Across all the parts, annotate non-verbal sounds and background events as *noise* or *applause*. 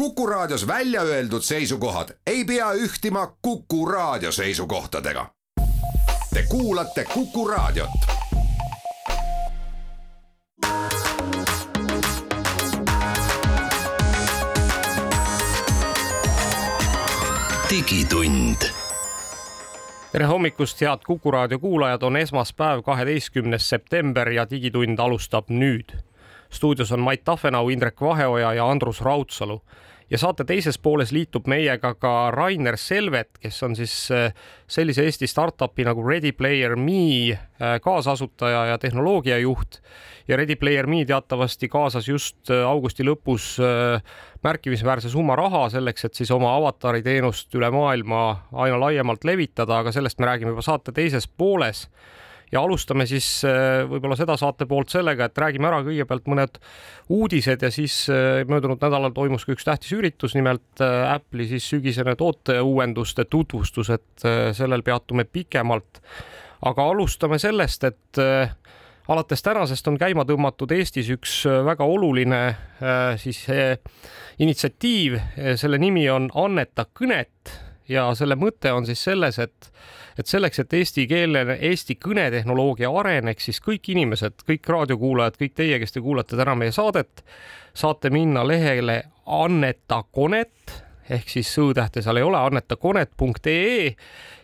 Kuku Raadios välja öeldud seisukohad ei pea ühtima Kuku Raadio seisukohtadega. Te kuulate Kuku Raadiot. digitund tere hommikust, head Kuku raadio kuulajad, on esmaspäev, kaheteistkümnes september ja Digitund alustab nüüd. stuudios on Mait Tafenau, Indrek Vaheoja ja Andrus Raudsalu ja saate teises pooles liitub meiega ka Rainer Selvet, kes on siis äh, sellise Eesti startup'i nagu Ready Player Me äh, kaasasutaja ja tehnoloogiajuht. Ja Ready Player Me teatavasti kaasas just äh, augusti lõpus märkimisväärse summa raha selleks, et siis oma avatari teenust üle maailma aina laiemalt levitada, aga sellest me räägime juba saate teises pooles ja alustame siis äh, võib-olla seda saate poolt sellega, et räägime ära kõigepealt mõned uudised ja siis äh, möödunud nädalal toimus ka üks tähtis üritus, nimelt äh, Apple'i siis sügisene tooteuuenduste tutvustus, et sellel peatume pikemalt. aga alustame sellest, et alates tänasest on käima tõmmatud Eestis üks väga oluline siis initsiatiiv, selle nimi on Anneta kõnet ja selle mõte on siis selles, et et selleks, et eesti keele, eesti kõnetehnoloogia areneks, siis kõik inimesed, kõik raadiokuulajad, kõik teie, kes te kuulate täna meie saadet, saate minna lehele Anneta Konet ehk siis õ-tähte seal ei ole, annetakonet.ee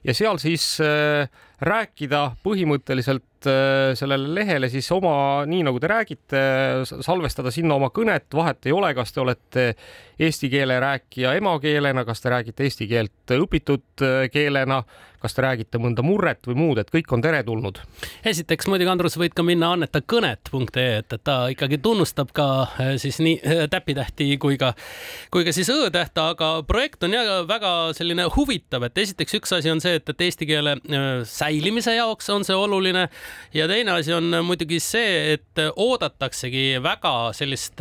ja seal siis äh, rääkida põhimõtteliselt äh, sellele lehele siis oma, nii nagu te räägite, salvestada sinna oma kõnet, vahet ei ole, kas te olete eesti keele rääkija emakeelena, kas te räägite eesti keelt õpitud äh, keelena, kas te räägite mõnda murret või muud, et kõik on teretulnud. esiteks muidugi, Andrus, võid ka minna annetakõnet.ee, et, et ta ikkagi tunnustab ka äh, siis nii täpitähti kui ka, kui ka siis õ-tähte, aga projekt on ja väga selline huvitav, et esiteks üks asi on see, et, et eesti keele säilimise jaoks on see oluline ja teine asi on muidugi see, et oodataksegi väga sellist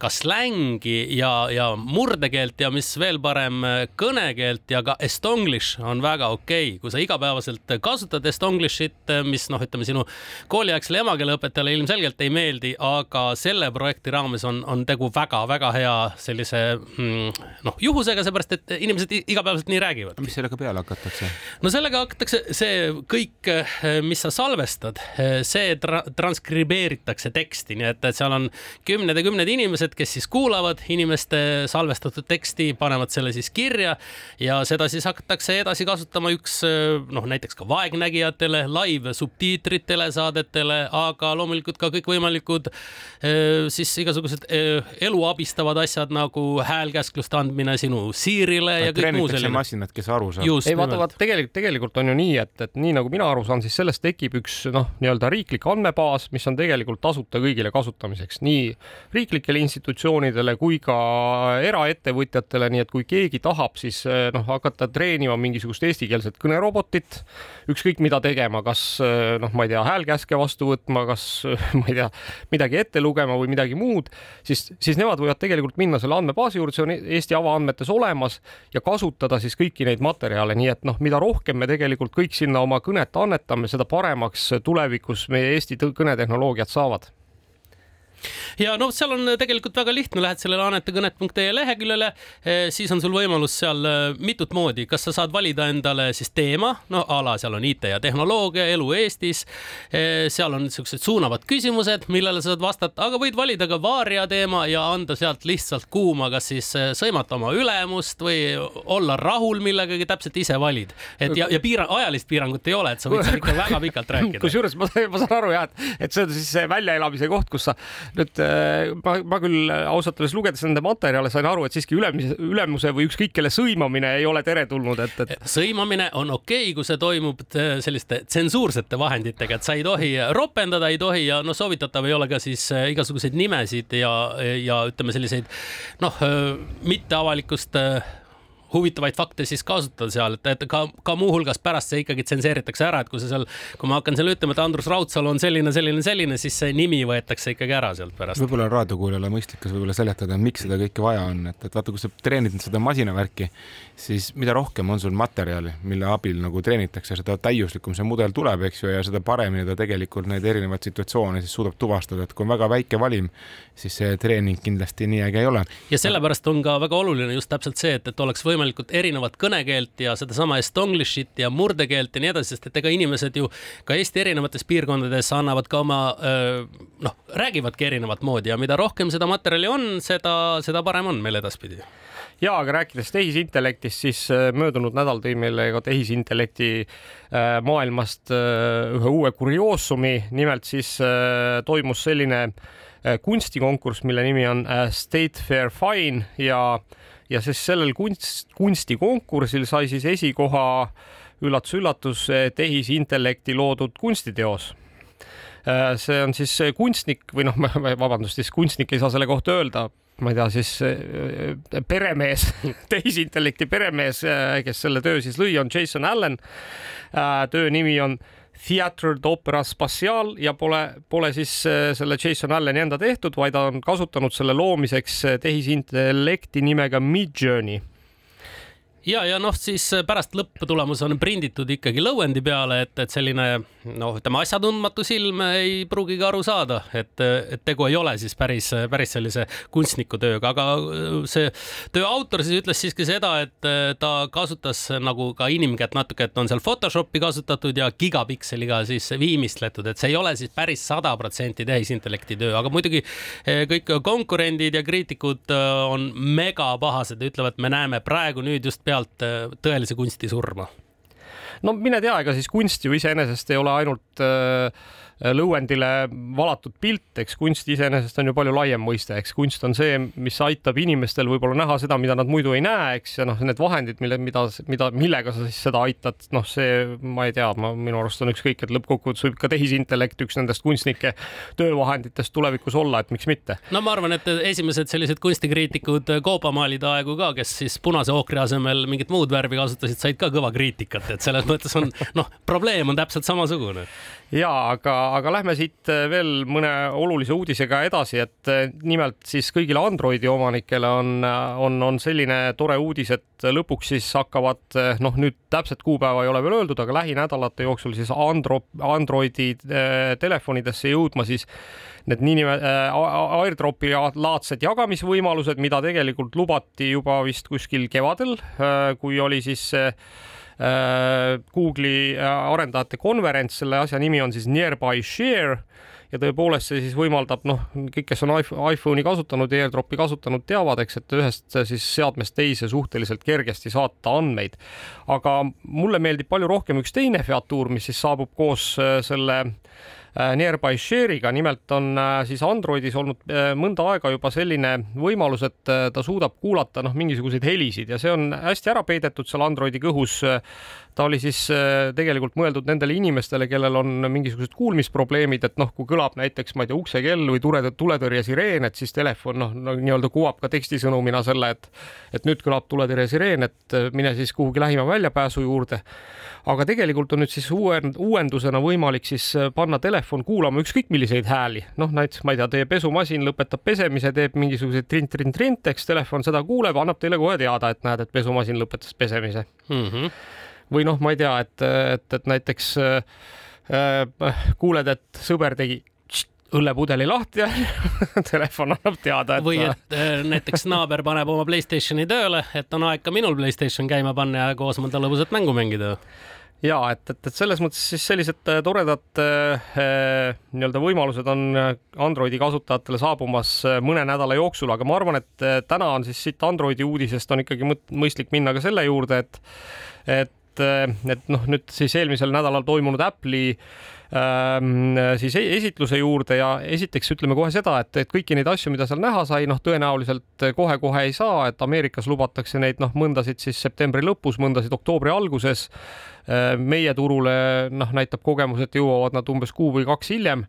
ka slängi ja, ja murdekeelt ja mis veel parem, kõnekeelt ja ka estonglish on väga okei okay., kui sa igapäevaselt kasutad estonglishit, mis noh, ütleme sinu kooliaegsele emakeeleõpetajale ilmselgelt ei meeldi, aga selle projekti raames on, on tegu väga-väga hea sellise mm, noh, juhusega, seepärast et inimesed igapäevaselt nii räägivad. mis sellega peale hakatakse? no sellega hakatakse, see kõik, mis sa salvestad, eh, see tra transkribeeritakse teksti, nii et, et seal on kümned ja kümned inimesed, kes siis kuulavad inimeste salvestatud teksti, panevad selle siis kirja ja seda siis hakatakse edasi kasutama üks eh, noh, näiteks ka vaegnägijatele, live subtiitrid telesaadetele, aga loomulikult ka kõikvõimalikud siis igasugused elu abistavad asjad nagu häälkäskluste andmine sinu siirile ja kõik muu selline. masinad, kes aru saavad. ei vaata, vaata tegelikult, tegelikult on ju nii, et, et nii nagu mina aru saan, siis sellest tekib üks noh, nii-öelda riiklik andmebaas, mis on tegelikult tasuta kõigile kasutamiseks, nii riiklikele institutsioonidele kui ka eraettevõtjatele, nii et kui keegi tahab, siis noh, hakata treenima mingisugust eestikeelset kõnerobotit, ükskõik mida tegema, kas noh, ma ei tea, häälkäske vastu võtma, kas *laughs* ma ei tea, midagi ette lugema või midagi muud, siis, siis nemad võivad tegelikult minna selle andmebaasi juurde, see on Eesti avaandmetes olemas ja kasutada siis kõiki neid materjale, nii et noh, mida rohkem me tegelikult kõik sinna oma kõnet annetame, seda paremaks tulevikus meie Eesti kõnetehnoloogiad saavad ja noh, seal on tegelikult väga lihtne, lähed sellele anetakõnet.ee leheküljele, eh, siis on sul võimalus seal eh, mitut moodi, kas sa saad valida endale siis teema, no a la seal on IT ja tehnoloogia, elu Eestis. Seal on niisugused suunavad küsimused, millele sa saad vastata, aga võid valida ka vaaria teema ja anda sealt lihtsalt kuuma, kas siis sõimata oma ülemust või olla rahul millegagi, täpselt ise valid. et ja, ja piira-, ajalist piirangut ei ole, et sa võid seal ikka väga pikalt rääkida. *laughs* kusjuures ma, ma saan aru jah, et, et see on siis see väljaelamise koht, kus sa nüüd äh, ma, ma küll ausalt öeldes lugedes nende materjale sain aru, et siiski ülemise, ülemuse või ükskõik kelle sõimamine ei ole teretulnud, et, et. sõimamine on okei okay,, kui see toimub äh, selliste tsensuursete vahenditega, et sa ei tohi ropendada, ei tohi ja noh, soovitatav ei ole ka siis äh, igasuguseid nimesid ja, ja ütleme, selliseid noh, mitte avalikust huvitavaid fakte siis kasutada seal, et, et ka, ka muuhulgas pärast see ikkagi tsenseeritakse ära, et kui sa seal, kui ma hakkan seal ütlema, et Andrus Raudsalu on selline, selline, selline, siis see nimi võetakse ikkagi ära sealt pärast. võib-olla on raadiokuulajale mõistlik ka võib-olla seletada, miks seda kõike vaja on, et, et vaata, kui sa treenid seda masinavärki, siis mida rohkem on sul materjali, mille abil nagu treenitakse, seda täiuslikum see mudel tuleb, eks ju, ja seda paremini ta tegelikult neid erinevaid situatsioone siis suudab tuvastada, et kui on väga väike valim, siis see treening kindlasti nii äge ei ole. ja sellepärast on ka väga oluline just täpselt see, et, et oleks võimalikult erinevat kõnekeelt ja sedasama estonglish'it ja murdekeelt ja nii edasi, sest et ega inimesed ju ka Eesti erinevates piirkondades annavad ka oma noh, räägivadki erinevat moodi ja mida rohkem seda materjali on, seda, seda parem on meil edaspidi. Ja aga rääkides tehisintellektist, siis möödunud nädal tõi meile ka tehisintellekti maailmast ühe uue kurioosumi, nimelt siis toimus selline kunstikonkurss, mille nimi on State Fair Fine ja ja siis sellel kunst, kunstikonkursil sai siis esikoha üllatus-üllatus tehisintellekti loodud kunstiteos äh, see on siis kunstnik või noh, *laughs* vabandust, siis kunstnik ei saa selle kohta öelda, ma ei tea, siis äh, peremees *laughs* tehisintellekti peremees, äh, kes selle töö siis lõi, on Jason Allan. töö nimi on Theatre d'Opera Spatial ja pole, pole siis äh, selle Jason Alleni enda tehtud, vaid ta on kasutanud selle loomiseks äh, tehisintellekti nimega Midjourney ja, ja noh, siis pärast lõpptulemus on prinditud ikkagi lõuendi peale, et, et selline noh, ütleme asjatundmatu silm ei pruugigi aru saada, et, et tegu ei ole siis päris, päris sellise kunstniku tööga, aga see töö autor siis ütles siiski seda, et ta kasutas nagu ka inimkätt natuke, et on seal Photoshopi kasutatud ja gigapikseliga siis viimistletud, et see ei ole siis päris sada protsenti tehisintellekti töö, aga muidugi kõik konkurendid ja kriitikud on megapahased ja ütlevad, me näeme praegu nüüd just pealt äh, tõelise kunsti surma? no mine tea, ega siis kunst ju iseenesest ei ole ainult äh, lõuendile valatud pilt, eks kunst iseenesest on ju palju laiem mõiste, eks kunst on see, mis aitab inimestel võib-olla näha seda, mida nad muidu ei näe, eks, ja noh, need vahendid, mille, mida, mida, millega sa siis seda aitad, noh, see, ma ei tea, ma, minu arust on ükskõik, et lõppkokkuvõttes võib ka tehisintellekt üks nendest kunstnike töövahenditest tulevikus olla, et miks mitte. no ma arvan, et esimesed sellised kunstikriitikud koopamaalide aegu ka, kes siis punase ookri asemel mingit muud värvi kasutasid, said ka kõva kriitikat, et selles mõttes on noh, probleem on täpselt samasugune ja aga, aga lähme siit äh, veel mõne olulise uudisega edasi, et äh, nimelt siis kõigile Androidi omanikele on, äh, on, on selline tore uudis, et lõpuks siis hakkavad noh, nüüd täpset kuupäeva ei ole veel öeldud, aga lähinädalate jooksul siis Andro, Androidi telefonidesse jõudma siis need niinimetatud äh, airdropi laadsed jagamisvõimalused, mida tegelikult lubati juba vist kuskil kevadel äh,, kui oli siis äh, Google'i äh, arendajate konverents, selle asja nimi on siis Nearby Share ja tõepoolest see siis võimaldab noh, kõik, kes on iPhone'i kasutanud AirDropi kasutanud, teavad, eks, et ühest siis seadmest teise suhteliselt kergesti saata andmeid. aga mulle meeldib palju rohkem üks teine featuur, mis siis saabub koos äh, selle äh, Äh, Nearby Share'iga, nimelt on äh, siis Androidis olnud äh, mõnda aega juba selline võimalus, et ta suudab kuulata noh, mingisuguseid helisid ja see on hästi ära peidetud seal Androidi kõhus. Ta oli siis tegelikult mõeldud nendele inimestele, kellel on mingisugused kuulmisprobleemid, et noh, kui kõlab näiteks, ma ei tea, uksekell või tule, tuletõrjesireen, et siis telefon noh no, nii-öelda kuvab ka tekstisõnumina selle, et et nüüd kõlab tuletõrjesireen, et mine siis kuhugi lähima väljapääsu juurde aga tegelikult on nüüd siis uuend, uuendusena võimalik siis äh, panna telefon kuulama ükskõik milliseid hääli, noh näiteks ma ei tea, teie pesumasin lõpetab pesemise, teeb mingisuguseid trint-trint-trint, eks telefon seda kuuleb, annab teile kohe teada, et näed, et pesumasin lõpetas pesemise mm. -hmm. Või noh, ma ei tea, et, et, et näiteks äh, äh, kuuled, et sõber tegi õllepudeli lahti ja *laughs* telefon annab teada, et. või et äh, näiteks naaber paneb oma Playstationi tööle, et on aeg ka minul Playstation käima panna ja koos mõnda lõbusat mängu mängida ja et, et, et selles mõttes siis sellised äh, toredad äh, nii-öelda võimalused on Androidi kasutajatele saabumas mõne nädala jooksul, aga ma arvan, et täna on siis siit Androidi uudisest on ikkagi mõistlik minna ka selle juurde, et et et noh, nüüd siis eelmisel nädalal toimunud Apple'i ähm, siis e-, esitluse juurde ja esiteks ütleme kohe seda, et, et kõiki neid asju, mida seal näha sai, noh, tõenäoliselt kohe-kohe ei saa, et Ameerikas lubatakse neid noh, mõndasid siis septembri lõpus, mõndasid oktoobri alguses Äh, meie turule noh, näitab kogemus, et jõuavad nad umbes kuu või kaks hiljem.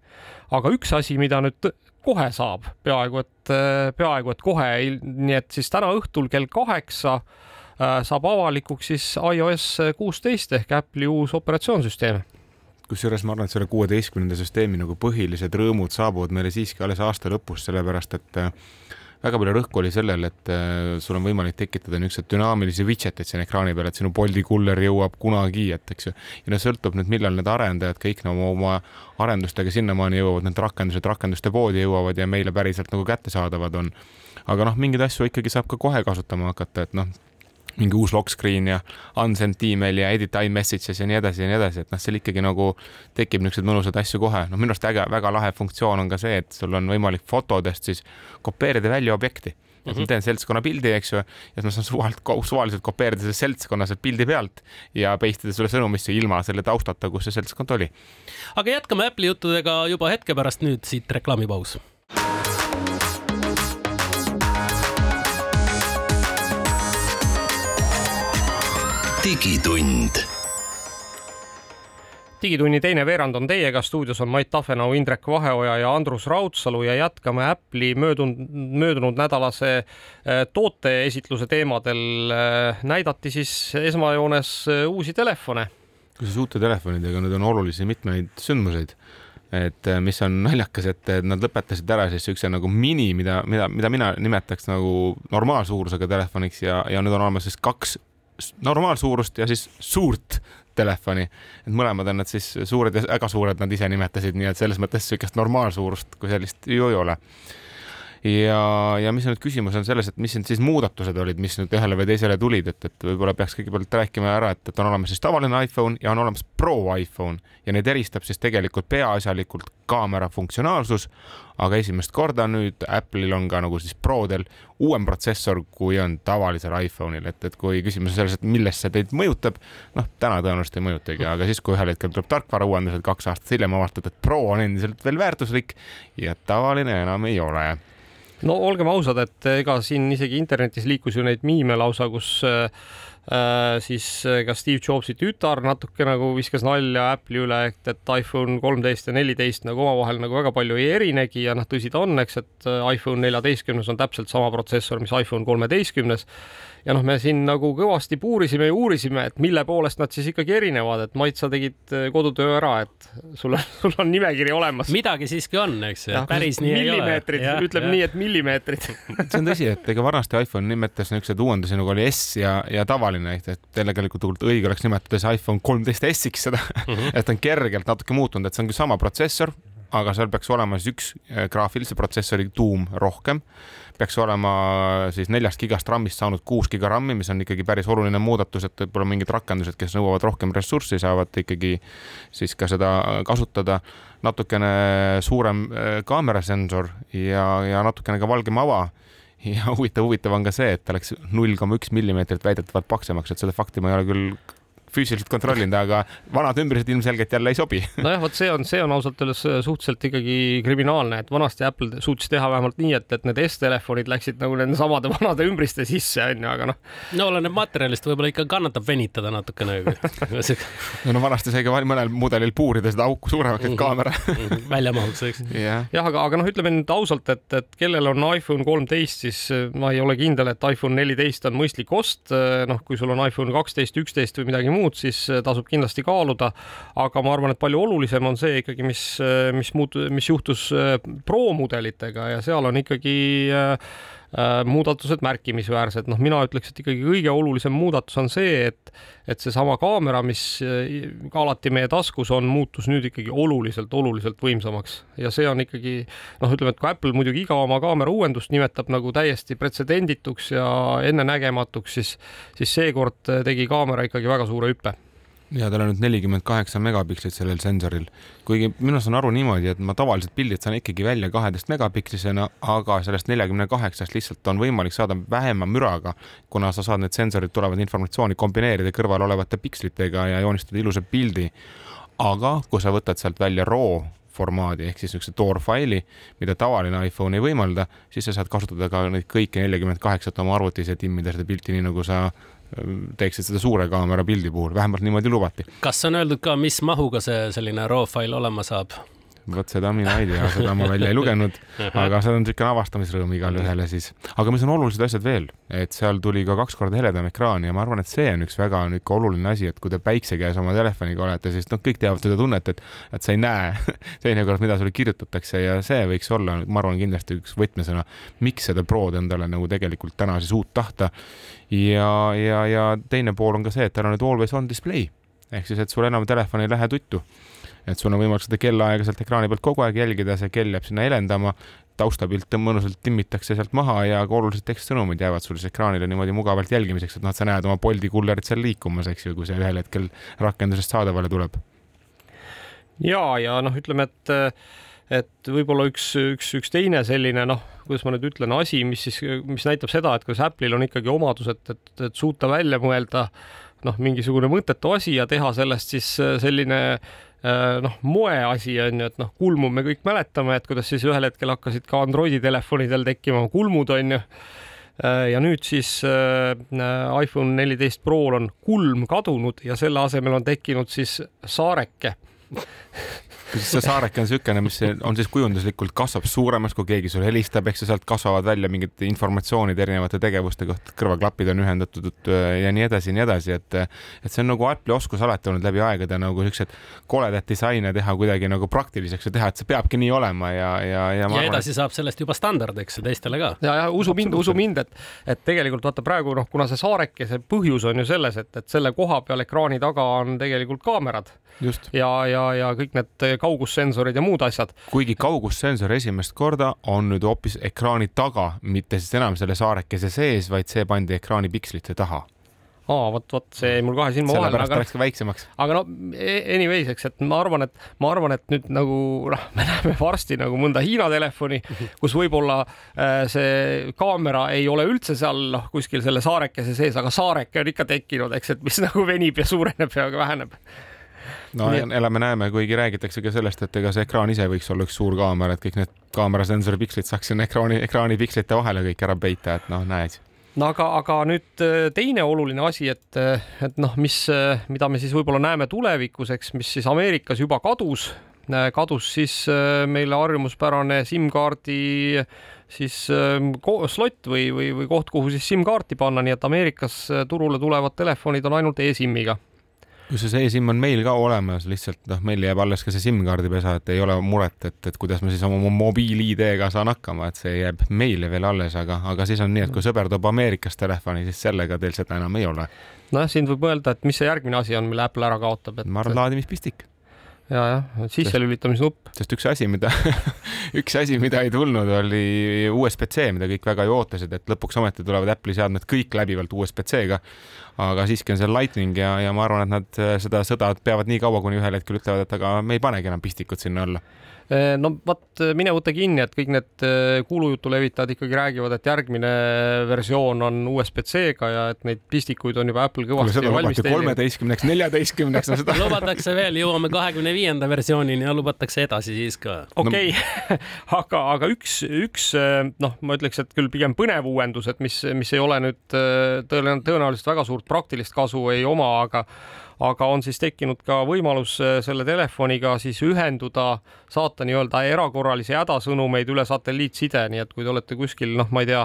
aga üks asi, mida nüüd kohe saab, peaaegu et, äh, peaaegu et kohe, nii et siis täna õhtul kell kaheksa saab avalikuks siis iOS kuusteist ehk Apple'i uus operatsioonsüsteem kusjuures ma arvan, et selle kuueteistkümnenda süsteemi nagu põhilised rõõmud saabuvad meile siiski alles aasta lõpus, sellepärast et äh, väga palju rõhku oli sellel, et äh, sul on võimalik tekitada niisuguseid dünaamilisi widget'id siin ekraani peal, et sinu Bolti kuller jõuab kunagi, et eks ju. ja no sõltub nüüd, millal need arendajad kõik no, oma arendustega sinnamaani jõuavad, need rakendused rakenduste poodi jõuavad ja meile päriselt nagu kättesaadavad on. aga noh, mingeid asju ikkagi saab ka kohe kasutama hakata, et noh mingi uus lock screen ja unsent email ja edit iMessages ja nii edasi ja nii edasi, et noh, seal ikkagi nagu tekib niisuguseid mõnusaid asju kohe. noh, minu arust äge, väga lahe funktsioon on ka see, et sul on võimalik fotodest siis kopeerida välja objekti. et ma mhm. teen seltskonna pildi, eks ju, ja siis ma saan suvalt, suvaliselt kopeerida selle seltskonna sealt pildi pealt ja paste ida sulle sõnumisse ilma selle taustata, kus see seltskond oli. aga jätkame Apple'i juttudega juba hetke pärast, nüüd siit reklaamipaus digitund. digitunni teine veerand on teiega, stuudios on Mait Tafenau, Indrek Vaheoja ja Andrus Raudsalu ja jätkame Apple'i möödunud, möödunud nädalase äh, tooteesitluse teemadel. Äh, näidati siis esmajoones äh, uusi telefone. kusjuures uute telefonidega nüüd on olulisi mitmeid sündmuseid et mis on naljakas, et nad lõpetasid ära siis siukse nagu mini, mida, mida, mida mina nimetaks nagu normaalsuurusega telefoniks ja, ja nüüd on olemas siis kaks normaalsuurust ja siis suurt telefoni. et mõlemad on nad siis suured ja väga suured, nad ise nimetasid, nii et selles mõttes niisugust normaalsuurust kui sellist ju ei ole ja, ja mis nüüd küsimus on selles, et mis need siis muudatused olid, mis nüüd ühele või teisele tulid, et, et võib-olla peaks kõigepealt rääkima ära, et, et on olemas siis tavaline iPhone ja on olemas Pro iPhone. Ja neid eristab siis tegelikult peaasjalikult kaamera funktsionaalsus, aga esimest korda nüüd Apple'il on ka nagu siis Prodel uuem protsessor, kui on tavalisel iPhone'il, et, et kui küsimus on selles, et millest see teid mõjutab, noh, täna tõenäoliselt ei mõjutagi, aga siis, kui ühel hetkel tuleb tarkvarauuendused kaks aastat hiljem, avastad, et Pro on endiselt veel väärtuslik ja tavaline enam ei ole no olgem ausad, et ega siin isegi internetis liikus ju neid miime lausa, kus äh, äh siis äh, ka Steve Jobsi tütar natuke nagu viskas nalja Apple'i üle, et, et iPhone kolmteist ja neliteist nagu omavahel nagu väga palju ei erinegi ja noh, tõsi ta on, eks, et äh, iPhone neljateistkümnes on täpselt sama protsessor, mis iPhone kolmeteistkümnes ja noh, me siin nagu kõvasti puurisime ja uurisime, et mille poolest nad siis ikkagi erinevad, et Mait, sa tegid äh, kodutöö ära, et sul on, *laughs* sul on nimekiri olemas. midagi siiski on, eks ju, päris nii ei ole. ütleme nii, et millimeetrid *laughs* see on tõsi, et ega vanasti iPhone nimetas niisuguseid uuendusi nagu oli S ja, ja tavaline, ehk et tegelikult õige oleks nimetada see iPhone kolmteist S-iks seda *laughs* mm, -hmm. et ta on kergelt natuke muutunud, et see on küll sama protsessor, aga seal peaks olema siis üks äh, graafilise protsessori tuum rohkem peaks olema siis neljast gigast RAM-ist saanud kuus giga RAM-i, mis on ikkagi päris oluline muudatus, et võib-olla mingid rakendused, kes nõuavad rohkem ressurssi, saavad ikkagi siis ka seda kasutada. natukene suurem äh, kaamerasensor ja, ja natukene ka valgem ava ja *laughs* huvitav, huvitav on ka see, et ta läks null koma üks millimeetrit väidetavalt paksemaks, et seda fakti ma ei ole küll füüsiliselt kontrollinud, aga vanad ümbrised ilmselgelt jälle ei sobi. nojah, vot see on, see on ausalt öeldes suhteliselt ikkagi kriminaalne, et vanasti Apple suutis teha vähemalt nii, et, et need S-telefonid läksid nagu nende samade *laughs* vanade ümbriste sisse, onju, aga noh. no oleneb materjalist, võib-olla ikka kannatab venitada natukene *laughs* no, no vanasti sai ka mõnel mudelil puurida seda auku suuremaks, et mhm. kaamera mhm. *laughs* välja mahuks, eks. jah, aga, aga noh, ütleme nüüd ausalt, et, et kellel on iPhone kolmteist, siis ma ei ole kindel, et iPhone neliteist on mõistlik ost. noh, kui sul on iPhone kaksteist, üksteist või midagi muud muud, siis äh, tasub kindlasti kaaluda. aga ma arvan, et palju olulisem on see ikkagi, mis, äh, mis muut-, mis juhtus äh, Pro mudelitega ja seal on ikkagi muudatused märkimisväärsed, noh, mina ütleks, et ikkagi kõige olulisem muudatus on see, et et seesama kaamera, mis ka alati meie taskus on, muutus nüüd ikkagi oluliselt, oluliselt võimsamaks. Ja see on ikkagi noh, ütleme, et kui Apple muidugi iga oma kaamera uuendust nimetab nagu täiesti pretsedendituks ja ennenägematuks, siis siis seekord tegi kaamera ikkagi väga suure hüppe ja tal on nüüd nelikümmend kaheksa megapikslit sellel sensoril, kuigi mina saan aru niimoodi, et ma tavaliselt pildid saan ikkagi välja kaheteist megapikslisena, aga sellest neljakümne kaheksast lihtsalt on võimalik saada vähema müraga, kuna sa saad need sensorid tulevat informatsiooni kombineerida kõrval olevate pikslitega ja joonistada ilusa pildi. aga kui sa võtad sealt välja RAW formaadi ehk siis niisuguse toorfaili, mida tavaline iPhone ei võimalda, siis sa saad kasutada ka neid kõiki neljakümmet kaheksat oma arvutis ja timmida seda pilti nii, nagu sa teeksid seda suure kaamera pildi puhul, vähemalt niimoodi lubati. kas on öeldud ka, mis mahuga see selline RAW fail olema saab? Vot seda mina ei tea, seda ma välja ei lugenud, aga see on niisugune avastamisrõõm igale ühele siis. aga mis on olulised asjad veel, et seal tuli ka kaks korda heledam ekraan ja ma arvan, et see on üks väga niisugune oluline asi, et kui te päikse käes oma telefoniga olete, siis noh, kõik teavad seda tunnet, et, et sa ei näe *laughs* teinekord, mida sulle kirjutatakse ja see võiks olla, ma arvan, kindlasti üks võtmesõna, miks seda Prod endale nagu tegelikult täna siis uut tahta. ja, ja, ja teine pool on ka see, et tal on nüüd always on display. Ehk siis, et sul enam telefon ei lähe tuttu et sul on võimalik seda kellaaega sealt ekraani pealt kogu aeg jälgida, see kell jääb sinna helendama, taustapilt mõnusalt timmitakse sealt maha ja ka olulised tekstsõnumid jäävad sul siis ekraanile niimoodi mugavalt jälgimiseks, et noh, et sa näed oma Bolti kullerit seal liikumas, eks ju, kui see ühel hetkel rakendusest saadavale tuleb. ja, ja noh, ütleme, et et võib-olla üks, üks, üks teine selline noh, kuidas ma nüüd ütlen, asi, mis siis, mis näitab seda, et kas Apple'il on ikkagi omadus, et, et, et suuta välja mõelda noh, mingisugune mõttetu asi ja teha sellest siis selline Äh, noh, moeasi on ju, et noh, kulmu me kõik mäletame, et kuidas siis ühel hetkel hakkasid ka Androidi telefonidel tekkima kulmud on ju. Äh, ja nüüd siis äh, iPhone neliteist Pro'l on kulm kadunud ja selle asemel on tekkinud siis saareke *laughs* kas see saareke on niisugune, mis on siis kujunduslikult kasvab suuremaks, kui keegi sulle helistab, eks ju, sealt kasvavad välja mingid informatsioonid erinevate tegevuste kohta, kõrvaklapid on ühendatud äh, ja nii edasi ja nii edasi, et et see on nagu Apple'i oskus alati olnud läbi aegade nagu siuksed koledad disaine teha kuidagi nagu praktiliseks ja teha, et see peabki nii olema ja, ja, ja. ja arvan, edasi et... saab sellest juba standardiks teistele ka. ja, ja usu mind, usu mind, et, et tegelikult vaata praegu noh, kuna see saareke, see põhjus on ju selles, et, et selle koha peal ekraani taga on tegelikult kaamerad ja, ja, ja kõik need kaugussensorid ja muud asjad. kuigi kaugussensor esimest korda on nüüd hoopis ekraani taga, mitte siis enam selle saarekese sees, vaid see pandi ekraani pikslite taha aa, vot, vot see jäi mul kahe silma vahele. sellepärast ta läks ka väiksemaks. aga no e-, anyways, eks, et ma arvan, et ma arvan, et nüüd nagu noh, me *laughs* näeme varsti nagu mõnda Hiina telefoni, kus võib-olla äh, see kaamera ei ole üldse seal noh, kuskil selle saarekese sees, aga saareke on ikka tekkinud, eks, et mis *laughs* nagu venib ja suureneb ja väheneb no Nii... elame-näeme, kuigi räägitakse ka sellest, et ega see ekraan ise võiks olla üks suur kaamera, et kõik need kaamerasensori pikslid saaks sinna ekraani, ekraani pikslite vahele kõik ära peita, et noh, näed. No aga, aga nüüd äh, teine oluline asi, et, äh, et noh, mis, äh, mida me siis võib-olla näeme tulevikus, eks, mis siis Ameerikas juba kadus, kadus siis meile harjumuspärane SIM-kaardi siis slot või, või, või koht, kuhu siis SIM-kaarti panna, nii et Ameerikas turule tulevad telefonid on ainult e-SIM-iga kusjuures e-SIM on meil ka olemas, lihtsalt noh, meil jääb alles ka see SIM-kaardi pesa, et ei ole muret, et, et kuidas ma siis oma mobiil-ID-ga saan hakkama, et see jääb meile veel alles, aga, aga siis on nii, et kui sõber toob Ameerikast telefoni, siis sellega teil seda enam ei ole. nojah, siin võib mõelda, et mis see järgmine asi on, mille Apple ära kaotab, et. ma arvan, laadimispistik ja, jah, sisselülitamisnupp. sest üks asi, mida *laughs* üks asi, mida ei tulnud, oli USB-C, mida kõik väga ju ootasid, et lõpuks ometi tulevad Apple'i seadmed kõik läbivalt USB-C-ga. aga siiski on seal Lightning ja, ja ma arvan, et nad seda sõda peavad nii kaua, kuni ühel hetkel ütlevad, et aga me ei panegi enam pistikut sinna alla no vot, eh, mine võta kinni, et kõik need eh, kuulujutu levitajad ikkagi räägivad, et järgmine versioon on USB-C-ga ja et neid pistikuid on juba Apple kõvasti valmis teinud. kolmeteistkümneks, neljateistkümneks, no seda *laughs* lubatakse veel, jõuame kahekümne viienda versioonini ja lubatakse edasi siis ka. okei okay. *laughs* aga, aga üks, üks noh, ma ütleks, et küll pigem põnev uuendus, et mis, mis ei ole nüüd tõenäoliselt väga suurt praktilist kasu ei oma, aga aga on siis tekkinud ka võimalus äh, selle telefoniga siis ühenduda, saata nii-öelda erakorralisi hädasõnumeid üle satelliitside, nii et kui te olete kuskil, noh, ma ei tea,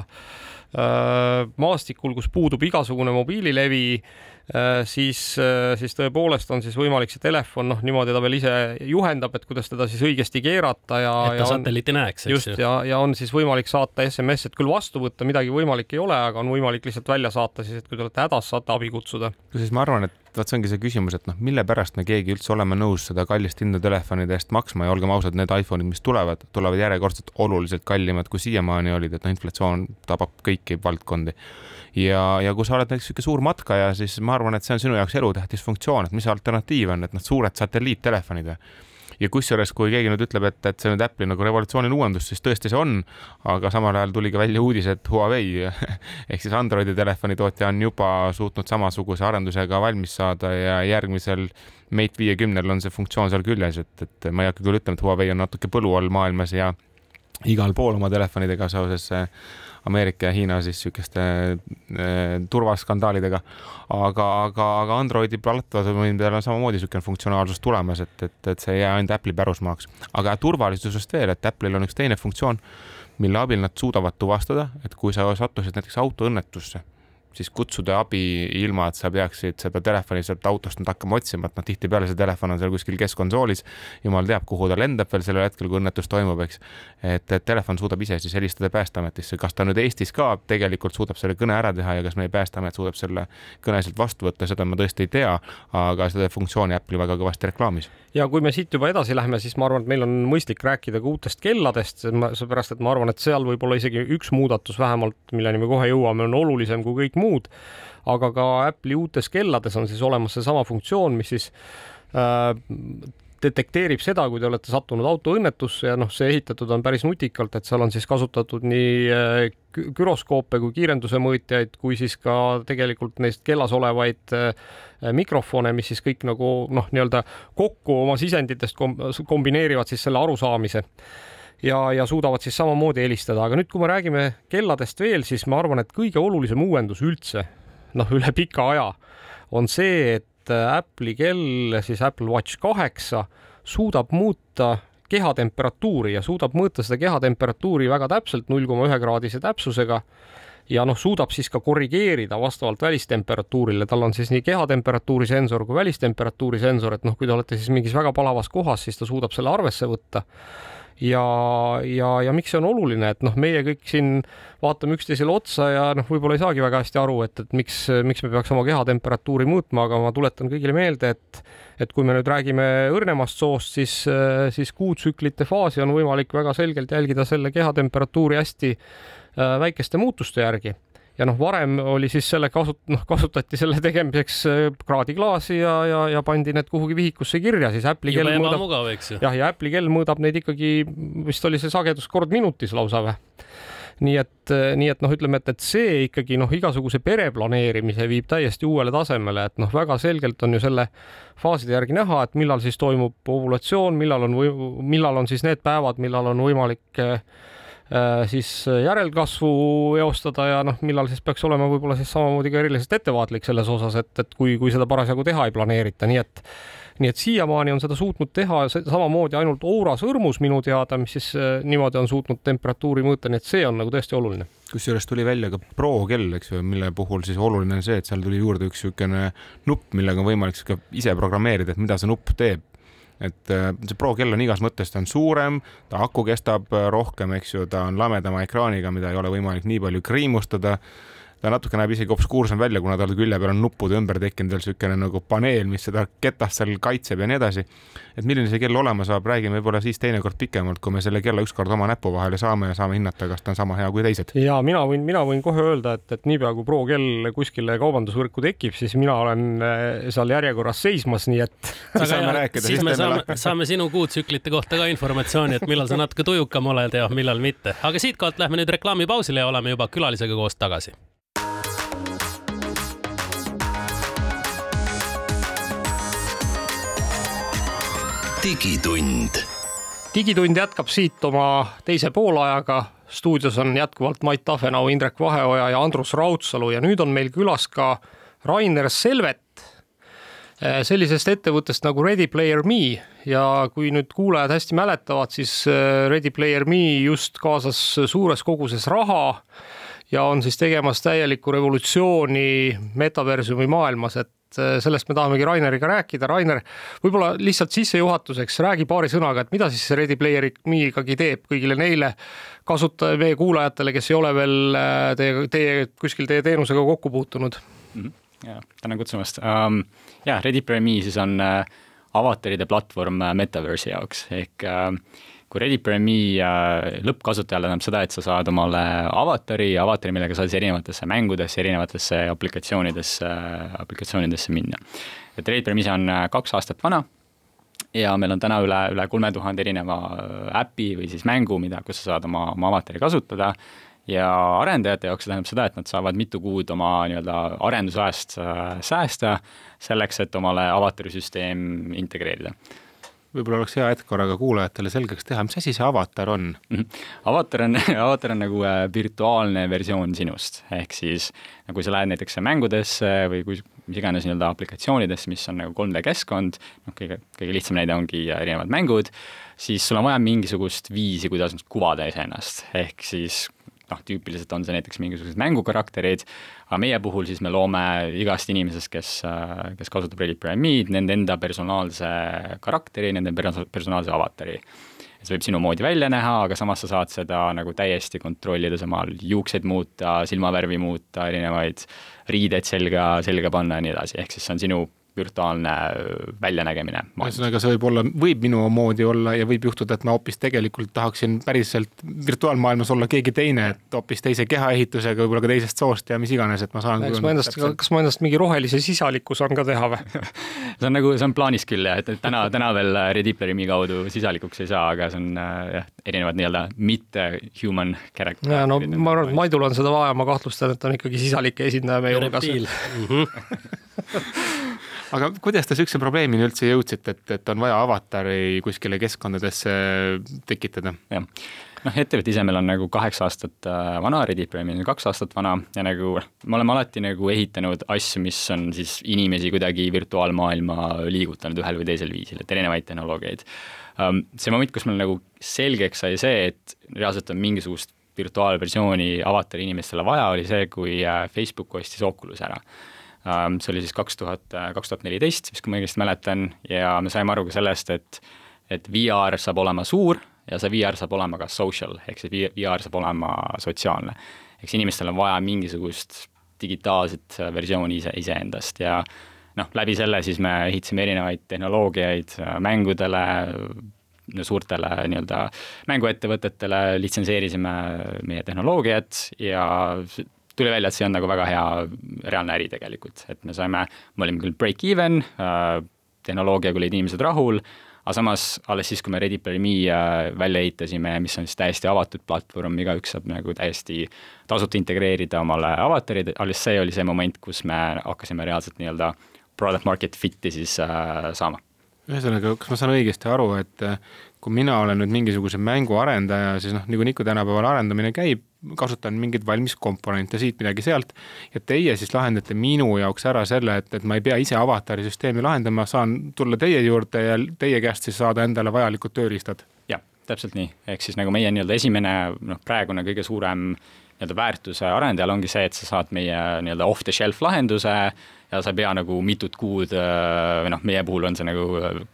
äh, maastikul, kus puudub igasugune mobiililevi, äh, siis, siis tõepoolest on siis võimalik see telefon, noh, niimoodi ta veel ise juhendab, et kuidas teda siis õigesti keerata ja. et ta satelliiti näeks, eks ju. just ja, ja on siis võimalik saata SMS, et küll vastu võtta midagi võimalik ei ole, aga on võimalik lihtsalt välja saata siis, et kui te olete hädas, saate abi kutsuda. kusjuures ma arvan, et vot see ongi see küsimus, et noh, mille pärast me keegi üldse oleme nõus seda kallist hinda telefonide eest maksma ja olgem ausad, need iPhone'id, mis tulevad, tulevad järjekordselt oluliselt kallimad, kui siiamaani olid, et noh, inflatsioon tabab kõiki valdkondi. ja, ja kui sa oled näiteks niisugune suur matkaja, siis ma arvan, et see on sinu jaoks elutähtis funktsioon, et mis alternatiiv on, et noh, suured satelliittelefonid või ja kusjuures, kui keegi nüüd ütleb, et, et see nüüd Apple'i nagu revolutsiooniline uuendus, siis tõesti see on, aga samal ajal tuli ka välja uudis, et Huawei *laughs* ehk siis Androidi telefonitootja on juba suutnud samasuguse arendusega valmis saada ja järgmisel Mate viiekümnel on see funktsioon seal küljes, et, et ma ei hakka küll ütlema, et Huawei on natuke põlu all maailmas ja igal pool oma telefonidega seoses Ameerika ja Hiina siis niisuguste turvaskandaalidega. aga, aga, aga Androidi platvormidel on samamoodi niisugune funktsionaalsus tulemas, et, et, et see ei jää ainult Apple'i pärusmaaks. aga turvalisusest veel, et Apple'il on üks teine funktsioon, mille abil nad suudavad tuvastada, et kui sa sattusid näiteks autoõnnetusse siis kutsuda abi ilma, et sa peaksid seda telefoni sealt autost nüüd hakkama otsima, et noh, tihtipeale see telefon on seal kuskil keskkonsoolis. jumal teab, kuhu ta lendab veel sellel hetkel, kui õnnetus toimub, eks. et, et telefon suudab ise siis helistada Päästeametisse, kas ta nüüd Eestis ka tegelikult suudab selle kõne ära teha ja kas meie Päästeamet suudab selle kõne sealt vastu võtta, seda ma tõesti ei tea, aga seda funktsiooni Apple'i väga kõvasti reklaamis. Ja kui me siit juba edasi läheme, siis ma arvan, et meil on mõistlik rääkida ka uutest kelladest, seepärast et ma arvan, et seal võib-olla isegi üks muudatus vähemalt, milleni me kohe jõuame, on olulisem kui kõik muud, aga ka Apple'i uutes kellades on siis olemas seesama funktsioon, mis siis äh, detekteerib seda, kui te olete sattunud autoõnnetusse ja noh, see ehitatud on päris nutikalt, et seal on siis kasutatud nii äh, güroskoope kui kiirenduse mõõtjaid, kui siis ka tegelikult neist kellas olevaid äh, mikrofone, mis siis kõik nagu noh, nii-öelda kokku oma sisenditest kombineerivad siis selle arusaamise. Ja, ja suudavad siis samamoodi helistada, aga nüüd, kui me räägime kelladest veel, siis ma arvan, et kõige olulisem uuendus üldse, noh, üle pika aja on see, et Apple'i kell, siis Apple Watch kaheksa suudab muuta kehatemperatuuri ja suudab mõõta seda kehatemperatuuri väga täpselt, null koma ühe kraadise täpsusega ja noh, suudab siis ka korrigeerida vastavalt välistemperatuurile, tal on siis nii kehatemperatuuri sensor kui välistemperatuuri sensor, et noh, kui te olete siis mingis väga palavas kohas, siis ta suudab selle arvesse võtta ja, ja, ja miks see on oluline, et noh, meie kõik siin vaatame üksteisele otsa ja noh, võib-olla ei saagi väga hästi aru, et, et miks, miks me peaks oma kehatemperatuuri muutma, aga ma tuletan kõigile meelde, et et kui me nüüd räägime õrnemast soost, siis, siis kuutsüklite faasi on võimalik väga selgelt jälgida selle kehatemperatuuri hästi äh, väikeste muutuste järgi ja noh, varem oli siis selle kasut-, noh, kasutati selle tegemiseks äh, kraadiklaasi ja, ja, ja pandi need kuhugi vihikusse kirja, siis Apple'i kell mõõdab. jah, ja Apple'i kell mõõdab neid ikkagi, vist oli see sagedus kord minutis lausa või? nii et, äh, nii et noh, ütleme, et, et see ikkagi noh, igasuguse pereplaneerimise viib täiesti uuele tasemele, et noh, väga selgelt on ju selle faaside järgi näha, et millal siis toimub ovulatsioon, millal on või millal on siis need päevad, millal on võimalik Äh, siis järelkasvu eostada ja noh, millal siis peaks olema võib-olla siis samamoodi ka eriliselt ettevaatlik selles osas, et, et kui, kui seda parasjagu teha ei planeerita, nii et nii et siiamaani on seda suutnud teha samamoodi ainult Oura sõrmus minu teada, mis siis äh, niimoodi on suutnud temperatuuri mõõta, nii et see on nagu tõesti oluline. kusjuures tuli välja ka Pro kell, eks ju, mille puhul siis oluline on see, et seal tuli juurde üks niisugune nupp, millega on võimalik ise programmeerida, et mida see nupp teeb et äh, see Pro kell on igas mõttes, ta on suurem, ta aku kestab äh, rohkem, eks ju, ta on lamedama ekraaniga, mida ei ole võimalik nii palju kriimustada ta natuke näeb isegi obskuursem välja, kuna tal külje peal on nuppude ümber tekkinud veel niisugune nagu paneel, mis seda ketast seal kaitseb ja nii edasi. et milline see kell olema saab, räägime võib-olla siis teinekord pikemalt, kui me selle kella ükskord oma näpu vahele saame ja saame hinnata, kas ta on sama hea kui teised. ja mina võin, mina võin kohe öelda, et, et niipea kui Pro kell kuskile kaubandusvõrku tekib, siis mina olen äh, seal järjekorras seismas, nii et. *laughs* siis saame rääkida. siis me saame, saame sinu kuutsüklite kohta ka informatsiooni, et millal sa natuke tujukam oled ja millal mitte, aga siitkohalt lähme nüüd reklaamipausile ja oleme juba külalisega koos tagasi digitund. digitund jätkab siit oma teise poolajaga. stuudios on jätkuvalt Mait Tafenau, Indrek Vaheoja ja Andrus Raudsalu ja nüüd on meil külas ka Rainer Selvet eh, sellisest ettevõttest nagu Ready Player Me ja kui nüüd kuulajad hästi mäletavad, siis eh, Ready Player Me just kaasas suures koguses raha ja on siis tegemas täielikku revolutsiooni metaversumi maailmas, et Eh, sellest me tahamegi Raineriga rääkida. Rainer, võib-olla lihtsalt sissejuhatuseks räägi paari sõnaga, et mida siis see Ready Player Me ikkagi teeb kõigile neile kasutaja, meie kuulajatele, kes ei ole veel eh, teie, teie kuskil teie teenusega kokku puutunud mm. -hmm. ja tänan kutsumast um,. ja Ready Player Me siis on uh, avataride platvorm Metaverse'i jaoks ehk uh, kui Ready Me äh, lõppkasutajale tähendab seda, et sa saad omale avatari, avatari, millega saad siis erinevatesse mängudesse, erinevatesse aplikatsioonidesse, aplikatsioonidesse minna. et Ready Me on äh, kaks aastat vana ja meil on täna üle, üle kolme tuhande erineva äh, äpi või siis mängu, mida, kus sa saad oma, oma avatari kasutada ja arendajate jaoks see tähendab seda, et nad saavad mitu kuud oma nii-öelda arendusajast säästa selleks, et omale avatarisüsteem integreerida võib-olla oleks hea hetk korraga kuulajatele selgeks teha, mis asi see avatar on? Mhm. avatar on, *laughs* avatar on nagu äh, virtuaalne versioon sinust, ehk siis kui sa lähed näiteks mängudesse või kui mis iganes nii-öelda aplikatsioonidesse, mis on nagu 3D keskkond, noh, kõige, kõige lihtsam näide ongi erinevad mängud, siis sul on vaja mingisugust viisi, kuidas kuvada iseennast, ehk siis noh, tüüpiliselt on see näiteks mingisugused mängukarakterid, aga meie puhul siis me loome igast inimesest, kes, kes kasutab Reddit Pyramid, nende enda personaalse karakteri, nende personaalse avatari. see võib sinu moodi välja näha, aga samas sa saad seda nagu täiesti kontrollida, samal juukseid muuta, silmavärvi muuta, erinevaid riideid selga, selga panna ja nii edasi, ehk siis see on sinu virtuaalne väljanägemine. ühesõnaga, see võib olla, võib minu moodi olla ja võib juhtuda, et ma hoopis tegelikult tahaksin päriselt virtuaalmaailmas olla keegi teine, et hoopis teise kehaehitusega, võib-olla ka teisest soost ja mis iganes, et ma saan. kas ma endast kas ma endast mingi rohelise sisaliku saan ka teha või *laughs* see on nagu, see on plaanis küll jah, et täna, täna veel Rediplerimi kaudu sisalikuks ei saa, aga see on jah, erinevad nii-öelda mitte human character. ja no ma arvan, et Maidul on seda vaja, ma kahtlustan, et on ikkagi sisalike esindaja meie hulgas. *laughs* *laughs* aga kuidas te niisuguse probleemini üldse jõudsite, et, et on vaja avatari kuskile keskkondadesse tekitada? jah, noh, ettevõtte ise meil on nagu kaheksa aastat äh, vana, Reddit Premium on kaks aastat vana ja nagu me oleme alati nagu ehitanud asju, mis on siis inimesi kuidagi virtuaalmaailma liigutanud ühel või teisel viisil, et erinevaid tehnoloogiaid. Ähm, see moment, kus meil nagu selgeks sai see, et reaalselt on mingisugust virtuaalversiooni avatari inimestele vaja, oli see, kui äh, Facebook ostis Oculus ära see oli siis kaks tuhat, äh, kaks tuhat neliteist, vist kui ma õigesti mäletan, ja me saime aru ka sellest, et et VR saab olema suur ja see VR saab olema ka social, ehk see VR saab olema sotsiaalne. eks inimestel on vaja mingisugust digitaalset äh, versiooni ise, iseendast ja noh, läbi selle siis me ehitasime erinevaid tehnoloogiaid äh, mängudele, suurtele nii-öelda mänguettevõtetele, litsenseerisime meie tehnoloogiat ja tuli välja, et see on nagu väga hea reaalne äri tegelikult, et me saime, me olime küll break-even äh,, tehnoloogiaga olid inimesed rahul, aga samas alles siis, kui me Ready Player Me välja ehitasime, mis on siis täiesti avatud platvorm, igaüks saab nagu täiesti tasuta integreerida omale avatarid, alles see oli see moment, kus me hakkasime reaalselt nii-öelda product market fit'i siis äh, saama ühesõnaga, kas ma saan õigesti aru, et äh, kui mina olen nüüd mingisuguse mängu arendaja, siis noh, niikuinii kui tänapäeval arendamine käib, kasutan mingeid valmis komponente siit, midagi sealt ja teie siis lahendate minu jaoks ära selle, et, et ma ei pea ise avatari süsteemi lahendama, saan tulla teie juurde ja teie käest siis saada endale vajalikud tööriistad? jah, täpselt nii, ehk siis nagu meie nii-öelda esimene noh, praegune kõige suurem nii-öelda väärtuse arendajal ongi see, et sa saad meie nii-öelda off the shelf lahenduse ja sa ei pea nagu mitut kuud äh, või noh, meie puhul on see nagu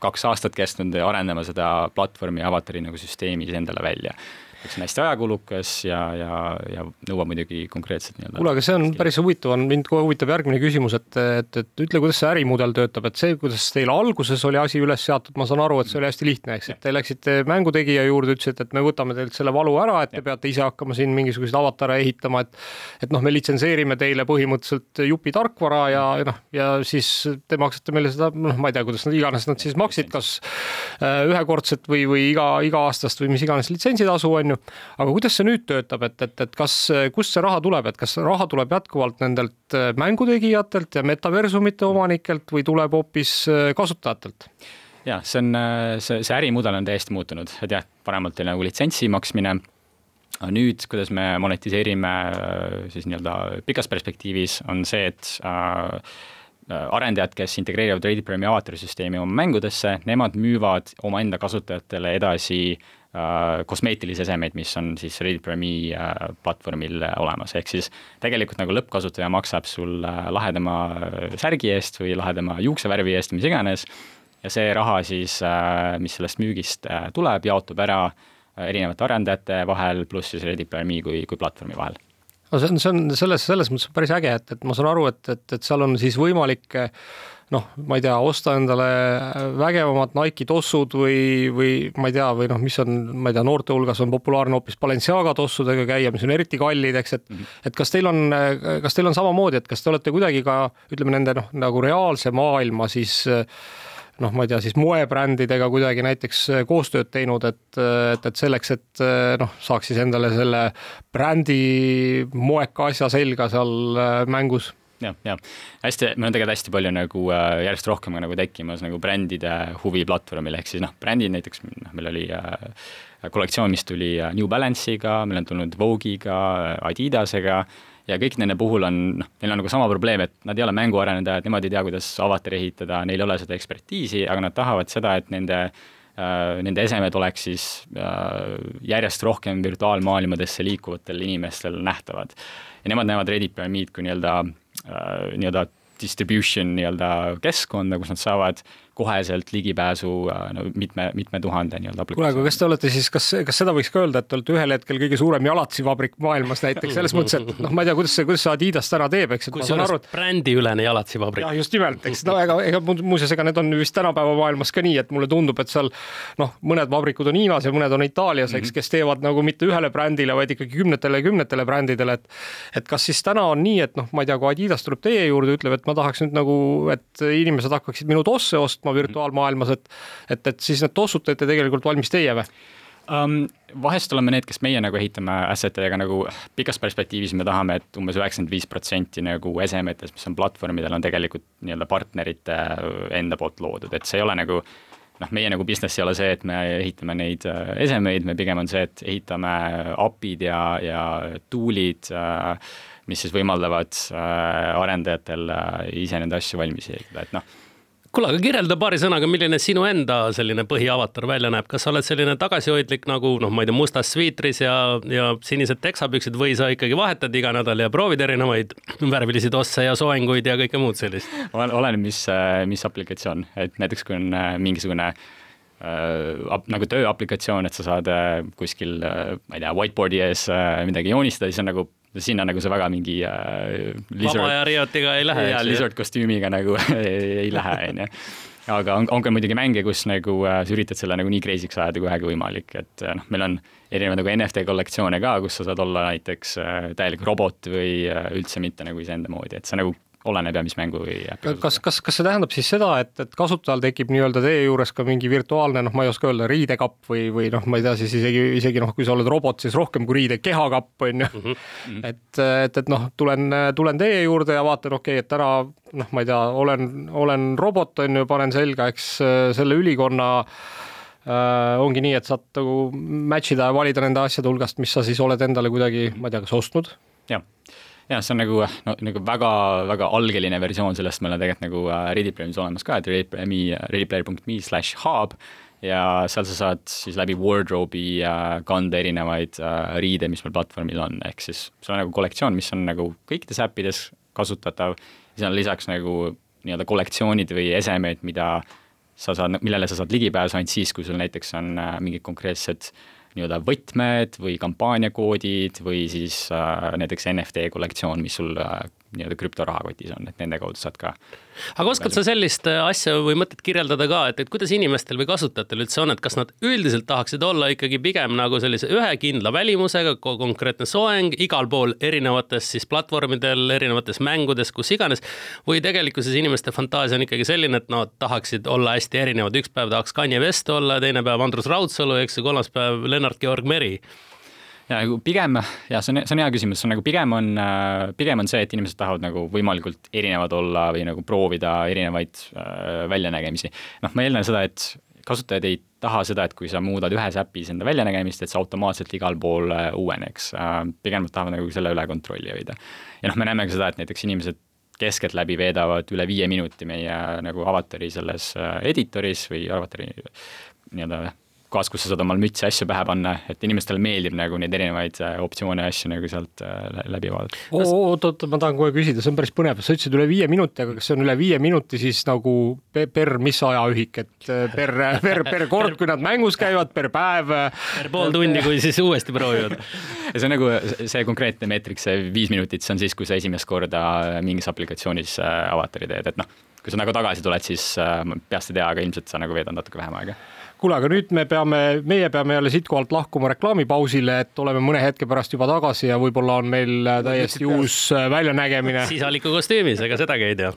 kaks aastat kestnud arendama seda platvormi avatari nagu süsteemis endale välja eks on hästi ajakulukas ja, ja, ja nõuab muidugi konkreetset nii-öelda. kuule, aga see on päris huvitav, on mind kohe huvitab järgmine küsimus, et, et, et ütle, kuidas see ärimudel töötab, et see, kuidas teil alguses oli asi üles seatud, ma saan aru, et see oli hästi lihtne, eks, et te läksite mängutegija juurde, ütlesite, et me võtame teilt selle valu ära, et te peate ise hakkama siin mingisuguseid avatare ehitama, et et noh, me litsenseerime teile põhimõtteliselt jupi tarkvara ja noh, ja siis te maksate meile seda, noh, ma ei tea, kuidas nad iganes nad siis maksid, kas äh, ühekordset või, või iga, iga-aastast või mis iganes litsentsitasu on ju. Aga kuidas see nüüd töötab, et, et, et kas, kust see raha tuleb, et kas raha tuleb jätkuvalt nendelt äh, mängutegijatelt ja metaversumite omanikelt või tuleb hoopis äh, kasutajatelt? jah, see on, äh, see, see ärimudel on täiesti muutunud, et jah, paremalt oli nagu litsentsi maksmine aga nüüd, kuidas me monetiseerime siis nii-öelda pikas perspektiivis, on see, et äh, arendajad, kes integreerivad Reddit Premi avatarisüsteemi oma mängudesse, nemad müüvad omaenda kasutajatele edasi Äh, kosmeetilisi esemeid, mis on siis Reddit Premi äh, platvormil olemas, ehk siis tegelikult nagu lõppkasutaja maksab sul lahedama särgi eest või lahedama juuksevärvi eest, mis iganes, ja see raha siis, äh, mis sellest müügist tuleb, jaotub ära erinevate arendajate vahel, pluss siis Reddit Premi kui, kui platvormi vahel. No see on, see on selles, selles mõttes päris äge, et, et ma saan aru, et, et, et seal on siis võimalik noh, ma ei tea, osta endale vägevamad Nike'i tossud või, või ma ei tea, või noh, mis on, ma ei tea, noorte hulgas on populaarne hoopis Balenciaga tossudega käia, mis on eriti kallid, eks, et mm -hmm. et kas teil on, kas teil on samamoodi, et kas te olete kuidagi ka ütleme, nende noh, nagu reaalse maailma siis noh, ma ei tea, siis moebrändidega kuidagi näiteks koostööd teinud, et, et, et selleks, et noh, saaks siis endale selle brändi moeka asja selga seal mängus jah, jah, hästi, meil on tegelikult hästi palju nagu äh, järjest rohkem nagu tekkimas nagu brändide huvi platvormil, ehk siis noh, brändid näiteks, noh, meil oli äh, kollektsioon, mis tuli äh, New Balance'iga, meil on tulnud Vogue'iga, Adidasega ja kõik nende puhul on, noh, neil on nagu sama probleem, et nad ei ole mänguarendajad, nemad ei tea, kuidas avatari ehitada, neil ei ole seda ekspertiisi, aga nad tahavad seda, et nende äh, Nende esemed oleks siis äh, järjest rohkem virtuaalmaailmadesse liikuvatel inimestel nähtavad. ja nemad näevad Reddit Pyramid kui nii-öelda äh,, nii-öelda distribution nii-öelda keskkonda, kus nad saavad koheselt ligipääsu äh, no mitme, mitme tuhande nii-öelda kuule, aga kas te olete siis, kas, kas seda võiks ka öelda, et te olete ühel hetkel kõige suurem jalatsivabrik maailmas näiteks selles mõttes, et noh, ma ei tea, kuidas see, kuidas see Adidas täna teeb, eks. kusjuures et... brändiülene jalatsivabrik. jah, just nimelt, eks no ega, ega muuseas, ega need on vist tänapäeva maailmas ka nii, et mulle tundub, et seal noh, mõned vabrikud on Hiinas ja mõned on Itaalias, eks -hmm. kes teevad nagu mitte ühele brändile, vaid ikkagi kümnetele ja kümnetele brändidele, et et kas siis täna on nii, et noh, ma ei tea, kui Adidas tuleb teie juurde, ütleb, et ma tahaks nüüd nagu, et inimesed hakkaksid minu tosse ostma virtuaalmaailmas, maailmas, et et, et siis need tossud teete tegelikult valmis teie või? um,? vahest oleme need, kes meie nagu ehitame asset idega nagu pikas perspektiivis me tahame, et umbes üheksakümmend viis protsenti nagu esemetest, mis on platvormidel, on tegelikult nii-öelda partnerite enda poolt loodud, et see ei ole nagu noh, meie nagu business ei ole see, et me ehitame neid äh, esemeid, me pigem on see, et ehitame API-d ja, ja tool'id äh, mis siis võimaldavad äh, arendajatel ise neid asju valmis ehitada, et noh kuule, aga kirjelda paari sõnaga, milline sinu enda selline põhiavatar välja näeb, kas sa oled selline tagasihoidlik nagu noh, ma ei tea, mustas sviitris ja, ja sinised teksapüksid või sa ikkagi vahetad iga nädal ja proovid erinevaid värvilisi tosse ja soenguid ja kõike muud sellist? oleneb, mis, mis aplikatsioon, et näiteks kui on äh, mingisugune äh, nagu tööaplikatsioon, et sa saad äh, kuskil äh,, ma ei tea, whiteboard'i ees äh, midagi joonistada, siis on nagu sinna nagu see väga mingi äh, lizard, vaba aja riiotiga ei lähe. jaa, lizard kostüümiga nagu ei, *laughs* ei lähe, on ju. aga on, on ka muidugi mänge, kus nagu äh, sa üritad selle nagu nii crazy'ks ajada kui vähegi võimalik, et äh, noh, meil on erinevaid nagu NFT kollektsioone ka, kus sa saad olla näiteks äh, täielik robot või äh, üldse mitte nagu iseenda moodi, et sa nagu oleneb ja mis mängu või kas, kas, kas see tähendab siis seda, et, et kasutajal tekib nii-öelda teie juures ka mingi virtuaalne, noh, ma ei oska öelda, riidekapp või, või noh, ma ei tea, siis isegi, isegi noh, kui sa oled robot, siis rohkem kui riide, kehakapp, on ju mm. -hmm. et, et, et noh, tulen, tulen teie juurde ja vaatan, okei okay,, et täna noh, ma ei tea, olen, olen robot, on ju, panen selga, eks selle ülikonna äh, ongi nii, et saad nagu match ida ja valida nende asjade hulgast, mis sa siis oled endale kuidagi, ma ei tea, kas ostnud? jah jah, see on nagu no nagu väga-väga algeline versioon sellest, meil on tegelikult nagu äh, Ready Playeris olemas ka, et readyplayer.me, readyplayer.me slash hub. Ja seal sa saad siis läbi wardrobe'i kanda erinevaid riide, mis meil platvormil on, ehk siis sul on nagu kollektsioon, mis on nagu kõikides äppides kasutatav, siis on lisaks nagu nii-öelda kollektsioonid või esemed, mida sa saad, millele sa saad ligipääsu ainult siis, kui sul näiteks on mingid konkreetsed äh, nii-öelda võtmed või kampaaniakoodid või siis äh, näiteks NFT kollektsioon, mis sul äh, nii-öelda krüptorahakotis on, et nende kaudu saad ka. Aga oskad sa sellist äh, asja või mõtet kirjeldada ka, et, et kuidas inimestel või kasutajatel üldse on, et kas nad üldiselt tahaksid olla ikkagi pigem nagu sellise ühe kindla välimusega, konkreetne soeng igal pool erinevates siis platvormidel, erinevates mängudes, kus iganes. või tegelikkuses inimeste fantaasia on ikkagi selline, et nad tahaksid olla hästi erinevad, üks päev tahaks Kanye West olla, teine päev Andrus Raudsalu, eks ju, kolmas päev Lennart Georg Meri ja nagu pigem jah, see on, see on hea küsimus, see on nagu pigem on, pigem on see, et inimesed tahavad nagu võimalikult erinevad olla või nagu proovida erinevaid äh, väljanägemisi. noh, ma eeldan seda, et kasutajad ei taha seda, et kui sa muudad ühes äpis enda väljanägemist, et see automaatselt igal pool äh, uueneks äh,. pigem nad tahavad nagu selle üle kontrolli hoida. ja noh, me näeme ka seda, et näiteks inimesed keskeltläbi veedavad üle viie minuti meie nagu avatari selles äh, editoris või avatari nii-öelda kohas, kus sa saad omal mütsi asju pähe panna, et inimestele meeldib nagu neid erinevaid äh, optsioone ja asju nagu sealt äh, läbi vaadata. oot, oot, ma tahan kohe küsida, see on päris põnev, sa ütlesid üle viie minuti, aga kas see on üle viie minuti siis nagu per mis ajaühik, et äh, per, per, per kord, kui nad mängus käivad, per päev? per pool tundi, kui siis uuesti proovivad. *laughs* see on nagu see konkreetne meetrik, see viis minutit, see on siis, kui sa esimest korda mingis aplikatsioonis avatari teed, et noh, kui sa nagu tagasi tuled, siis peast ei tea, aga ilmselt sa nagu veedad natuke vähem aega kuule, aga nüüd me peame, meie peame jälle siitkohalt lahkuma reklaamipausile, et oleme mõne hetke pärast juba tagasi ja võib-olla on meil täiesti uus äh, väljanägemine. sisaliku kostüümis, ega sedagi ei tea.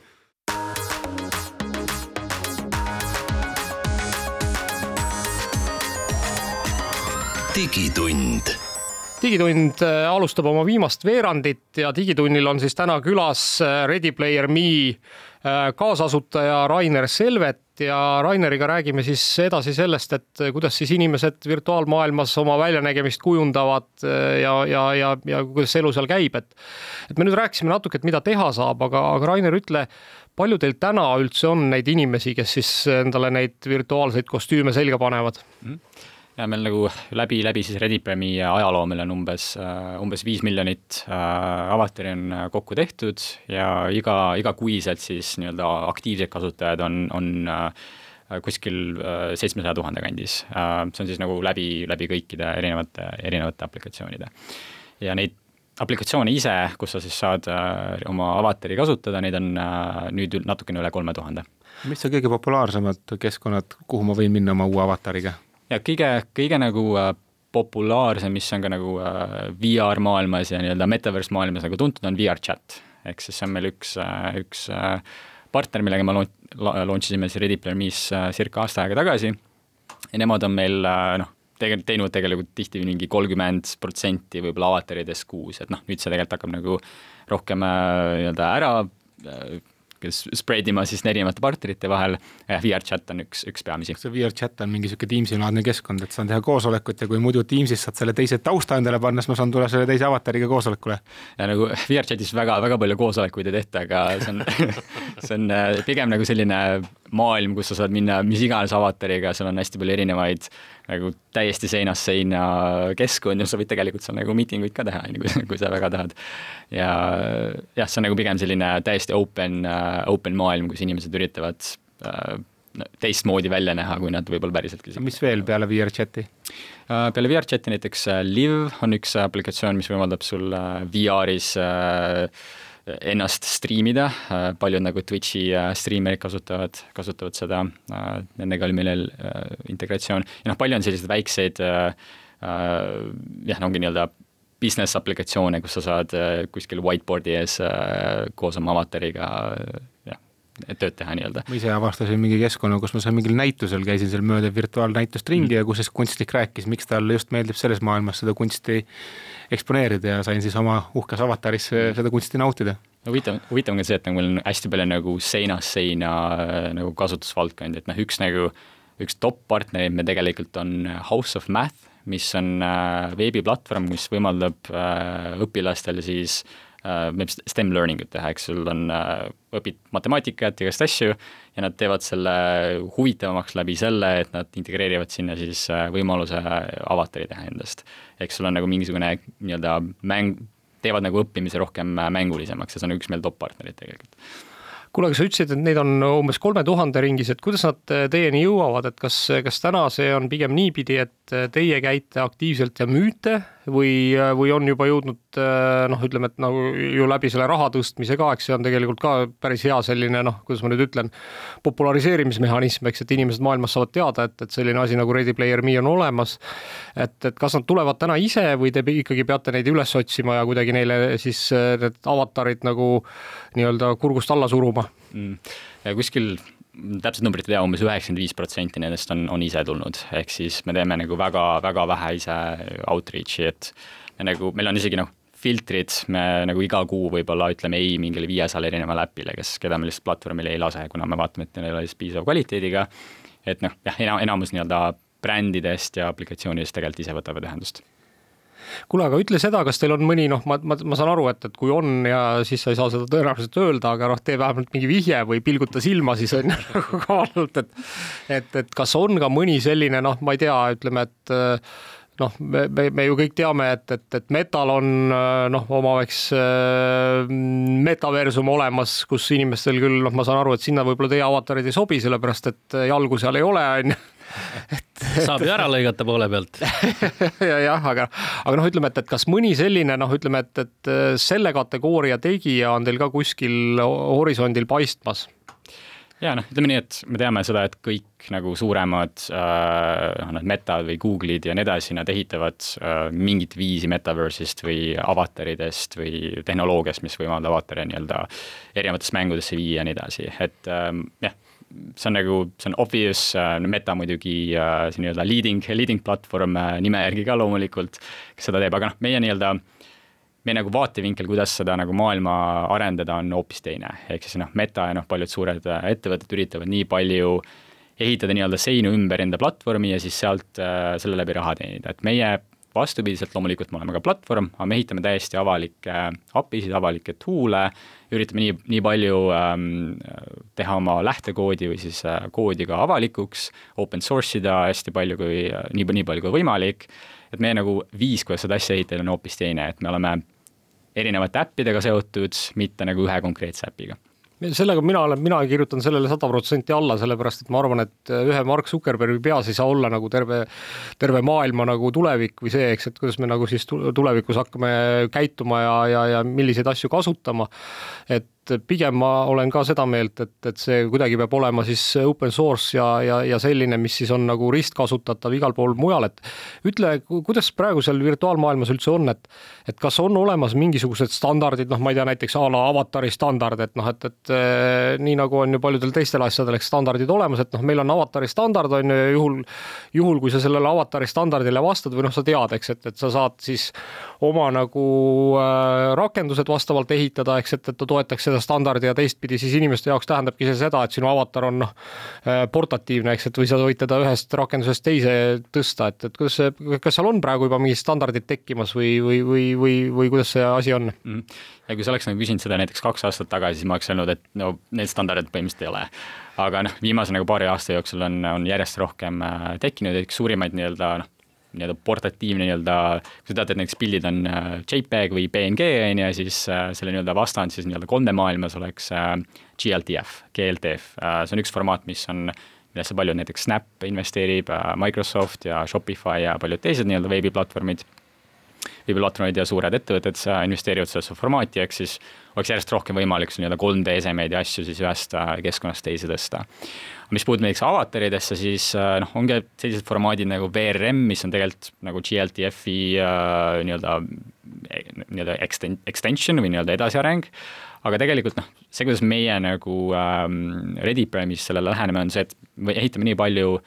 digitund digitund äh, alustab oma viimast veerandit ja Digitunnil on siis täna külas äh, Ready Player Me äh, kaasasutaja Rainer Selvet ja Raineriga räägime siis edasi sellest, et kuidas siis inimesed virtuaalmaailmas oma väljanägemist kujundavad ja, ja, ja, ja kuidas elu seal käib, et et me nüüd rääkisime natuke, et mida teha saab, aga, aga Rainer, ütle, palju teil täna üldse on neid inimesi, kes siis endale neid virtuaalseid kostüüme selga panevad mm.? Ja meil nagu läbi, läbi siis Redditpremi ajaloo meil on umbes, äh, umbes viis miljonit äh, avatari on äh, kokku tehtud ja iga, igakuiselt siis nii-öelda aktiivsed kasutajad on, on kuskil seitsmesaja tuhande kandis. see on siis nagu läbi, läbi kõikide erinevate, erinevate aplikatsioonide. ja neid aplikatsioone ise, kus sa siis saad oma avatari kasutada, neid on nüüd natukene üle kolme tuhande. mis on kõige populaarsemad keskkonnad, kuhu ma võin minna oma uue avatariga? Ja kõige, kõige nagu äh, populaarsem, mis on ka nagu äh, VR maailmas ja nii-öelda metaverse maailmas nagu tuntud, on VR chat. ehk siis see on meil üks äh,, üks partner, millega me launch isime siis Ready Player Me's circa aasta aega tagasi ja nemad on meil noh, tegelikult teinud tegelikult tihti mingi kolmkümmend protsenti võib-olla avataridest kuus, et noh, nüüd see tegelikult hakkab nagu rohkem nii-öelda ära spread ima siis erinevate partnerite vahel. VR-chat on üks, üks peamisi. see VR-chat on mingi sihuke Teamsi laadne keskkond, et saan teha koosolekut ja kui muidu Teamsis saad selle teise tausta endale panna, siis ma saan tulla selle teise avatariga koosolekule. ja nagu VR-chatis väga, väga palju koosolekuid ei tehta, aga see on *laughs* see on äh, pigem nagu selline maailm, kus sa saad minna mis iganes avatariga, seal on hästi palju erinevaid nagu täiesti seinast seina keskkond ja sa võid tegelikult seal nagu miitinguid ka teha, on ju, kui, kui sa väga tahad. ja jah, see on nagu pigem selline täiesti open open maailm, kus inimesed üritavad uh, teistmoodi välja näha, kui nad võib-olla päriseltki. mis veel peale VRchati uh,? peale VRchati näiteks Live on üks aplikatsioon, mis võimaldab sul VR-is uh, ennast striimida, äh, paljud nagu Twitch'i äh, striimerid kasutavad, kasutavad seda, äh, nendega oli meil integratsioon. Ja noh, palju on selliseid väikseid jah, ongi nii-öelda business aplikatsioone, kus sa saad kuskil whiteboard'i ees koos oma avatariga tööd teha nii-öelda. ma ise avastasin mingi keskkonna, kus ma seal mingil näitusel käisin seal mööda virtuaalnäitust ringi mm. ja kus siis kunstnik rääkis, miks talle just meeldib selles maailmas seda kunsti eksponeerida ja sain siis oma uhkes avataris seda kunsti nautida huvitav, huvitav on ka see, et nagu meil on hästi palju nagu seinast seina äh, nagu kasutusvaldkondi, et noh, üks nagu, üks top partnereid me tegelikult on House of Math, mis on äh, veebiplatvorm, mis võimaldab äh, õpilastel siis äh, STEM learning ut teha, eks. Sul on äh,, õpid matemaatikat, igast asju ja nad teevad selle huvitavamaks läbi selle, et nad integreerivad sinna siis äh, võimaluse avatari teha endast. eks sul on nagu mingisugune nii-öelda mäng, teevad nagu õppimise rohkem äh, mängulisemaks ja see on üks meil top partnerid tegelikult. Kuule, aga sa ütlesid, et neid on umbes kolme tuhande ringis, et kuidas nad äh, teieni jõuavad, et kas, kas täna see on pigem niipidi, et teie käite aktiivselt ja müüte või, või on juba jõudnud noh, ütleme, et nagu ju läbi selle raha tõstmise ka, eks see on tegelikult ka päris hea selline noh, kuidas ma nüüd ütlen, populariseerimismehhanism, eks, et inimesed maailmas saavad teada, et, et selline asi nagu Ready Player Me on olemas. et, et kas nad tulevad täna ise või te ikkagi peate neid üles otsima ja kuidagi neile siis need avatarid nagu nii-öelda kurgust alla suruma mm.? ja kuskil täpset numbrit ei tea, umbes üheksakümmend viis protsenti nendest on, on ise tulnud, ehk siis me teeme nagu väga, väga vähe ise outreach'i, et nagu meil on isegi noh, filtrid, me nagu iga kuu võib-olla ütleme ei mingile viiesajale erinevale äpile, kes, keda me lihtsalt platvormile ei lase, kuna me vaatame, et neil ei ole siis piisava kvaliteediga. et noh, jah, enamus nii-öelda brändidest ja aplikatsioonidest tegelikult ise võtavad ühendust kuule, aga ütle seda, kas teil on mõni noh, ma, ma, ma saan aru, et, et kui on ja siis sa ei saa seda tõenäoliselt öelda, aga noh, tee vähemalt mingi vihje või pilguta silma siis on ju *laughs* nagu kavalalt, et et, et kas on ka mõni selline noh, ma ei tea, ütleme, et noh, me, me, me ju kõik teame, et, et, et metal on noh, oma eks äh, metaversum olemas, kus inimestel küll noh, ma saan aru, et sinna võib-olla teie avatarid ei sobi, sellepärast et jalgu seal ei ole, on ju et saab ju ära lõigata poole pealt *laughs* ja jah, aga, aga noh, ütleme, et, et kas mõni selline noh, ütleme, et, et selle kategooria tegija on teil ka kuskil horisondil paistmas? ja noh, ütleme nii, et me teame seda, et kõik nagu suuremad äh, noh, need metad või Google'id ja nii edasi, nad ehitavad äh, mingit viisi metaverse'ist või avataridest või tehnoloogiast, mis võimaldab avatare nii-öelda erinevatesse mängudesse viia ja nii edasi, et äh, jah see on nagu, see on obvious, Meta muidugi see nii-öelda leading, leading platvorm nime järgi ka loomulikult, kes seda teeb, aga noh, meie nii-öelda meie nagu vaatevinkel, kuidas seda nagu maailma arendada, on hoopis teine, ehk siis noh, Meta ja noh, paljud suured ettevõtted üritavad nii palju ehitada nii-öelda seinu ümber enda platvormi ja siis sealt äh, selle läbi raha teenida, et meie vastupidiselt loomulikult me oleme ka platvorm, aga me ehitame täiesti avalikke API-sid, avalikke tool'e, üritame nii, nii palju ähm, teha oma lähtekoodi või siis äh, koodi ka avalikuks, open source ida hästi palju kui, nii, nii palju kui võimalik, et meie nagu viis, kuidas seda asja ehitada, on hoopis teine, et me oleme erinevate äppidega seotud, mitte nagu ühe konkreetse äpiga sellega mina olen, mina kirjutan sellele sada protsenti alla, sellepärast et ma arvan, et ühe Mark Zuckerbergi peas ei saa olla nagu terve, terve maailma nagu tulevik või see, eks, et kuidas me nagu siis tulevikus hakkame käituma ja, ja, ja milliseid asju kasutama. et et pigem ma olen ka seda meelt, et, et see kuidagi peab olema siis open source ja, ja, ja selline, mis siis on nagu ristkasutatav igal pool mujal, et ütle, kuidas praegu seal virtuaalmaailmas üldse on, et et kas on olemas mingisugused standardid, noh, ma ei tea, näiteks a la avatari standard, et noh, et, et eh, nii nagu on ju paljudel teistel asjadel, eks standardid olemas, et noh, meil on avatari standard on ju, juhul juhul, kui sa sellele avatari standardile vastad või noh, sa tead, eks, et, et sa saad siis oma nagu äh, rakendused vastavalt ehitada, eks, et, et ta toetaks seda standardi ja teistpidi siis inimeste jaoks tähendabki see seda, et sinu avatar on noh, portatiivne, eks, et või sa võid teda ühest rakendusest teise tõsta, et, et kuidas see, kas seal on praegu juba mingid standardid tekkimas või, või, või, või, või kuidas see asi on mm? ja kui sa oleks nagu küsinud seda näiteks kaks aastat tagasi, siis ma oleks öelnud, et no need standardid põhimõtteliselt ei ole aga noh, viimase nagu paari aasta jooksul on, on järjest rohkem äh, tekkinud, üks suurimaid nii-öelda noh, nii-öelda portatiivne nii-öelda, kui sa tead, et näiteks pildid on äh, JPEG või PNG, on ju, siis äh, selle nii-öelda vastand siis nii-öelda 3D maailmas oleks äh, GLTF, GLTF, see on üks formaat, mis on millesse paljud näiteks Snap investeerib, Microsoft ja Shopify ja paljud teised nii-öelda veebiplatvormid, veebiplatvormid ja suured ettevõtted investeerivad sellesse formaati, ehk siis oleks järjest rohkem võimalik nii-öelda 3D esemeid ja asju siis ühest keskkonnast teise tõsta. Mis puutub näiteks avataridesse, siis äh, noh, ongi sellised formaadid nagu VRM, mis on tegelikult nagu GLTF-i äh, nii-öelda, nii-öelda exten-, extension või nii-öelda edasiareng, aga tegelikult noh, see, kuidas meie nagu ähm, ReadyPrime'is sellele läheneme, on see, et me ehitame nii palju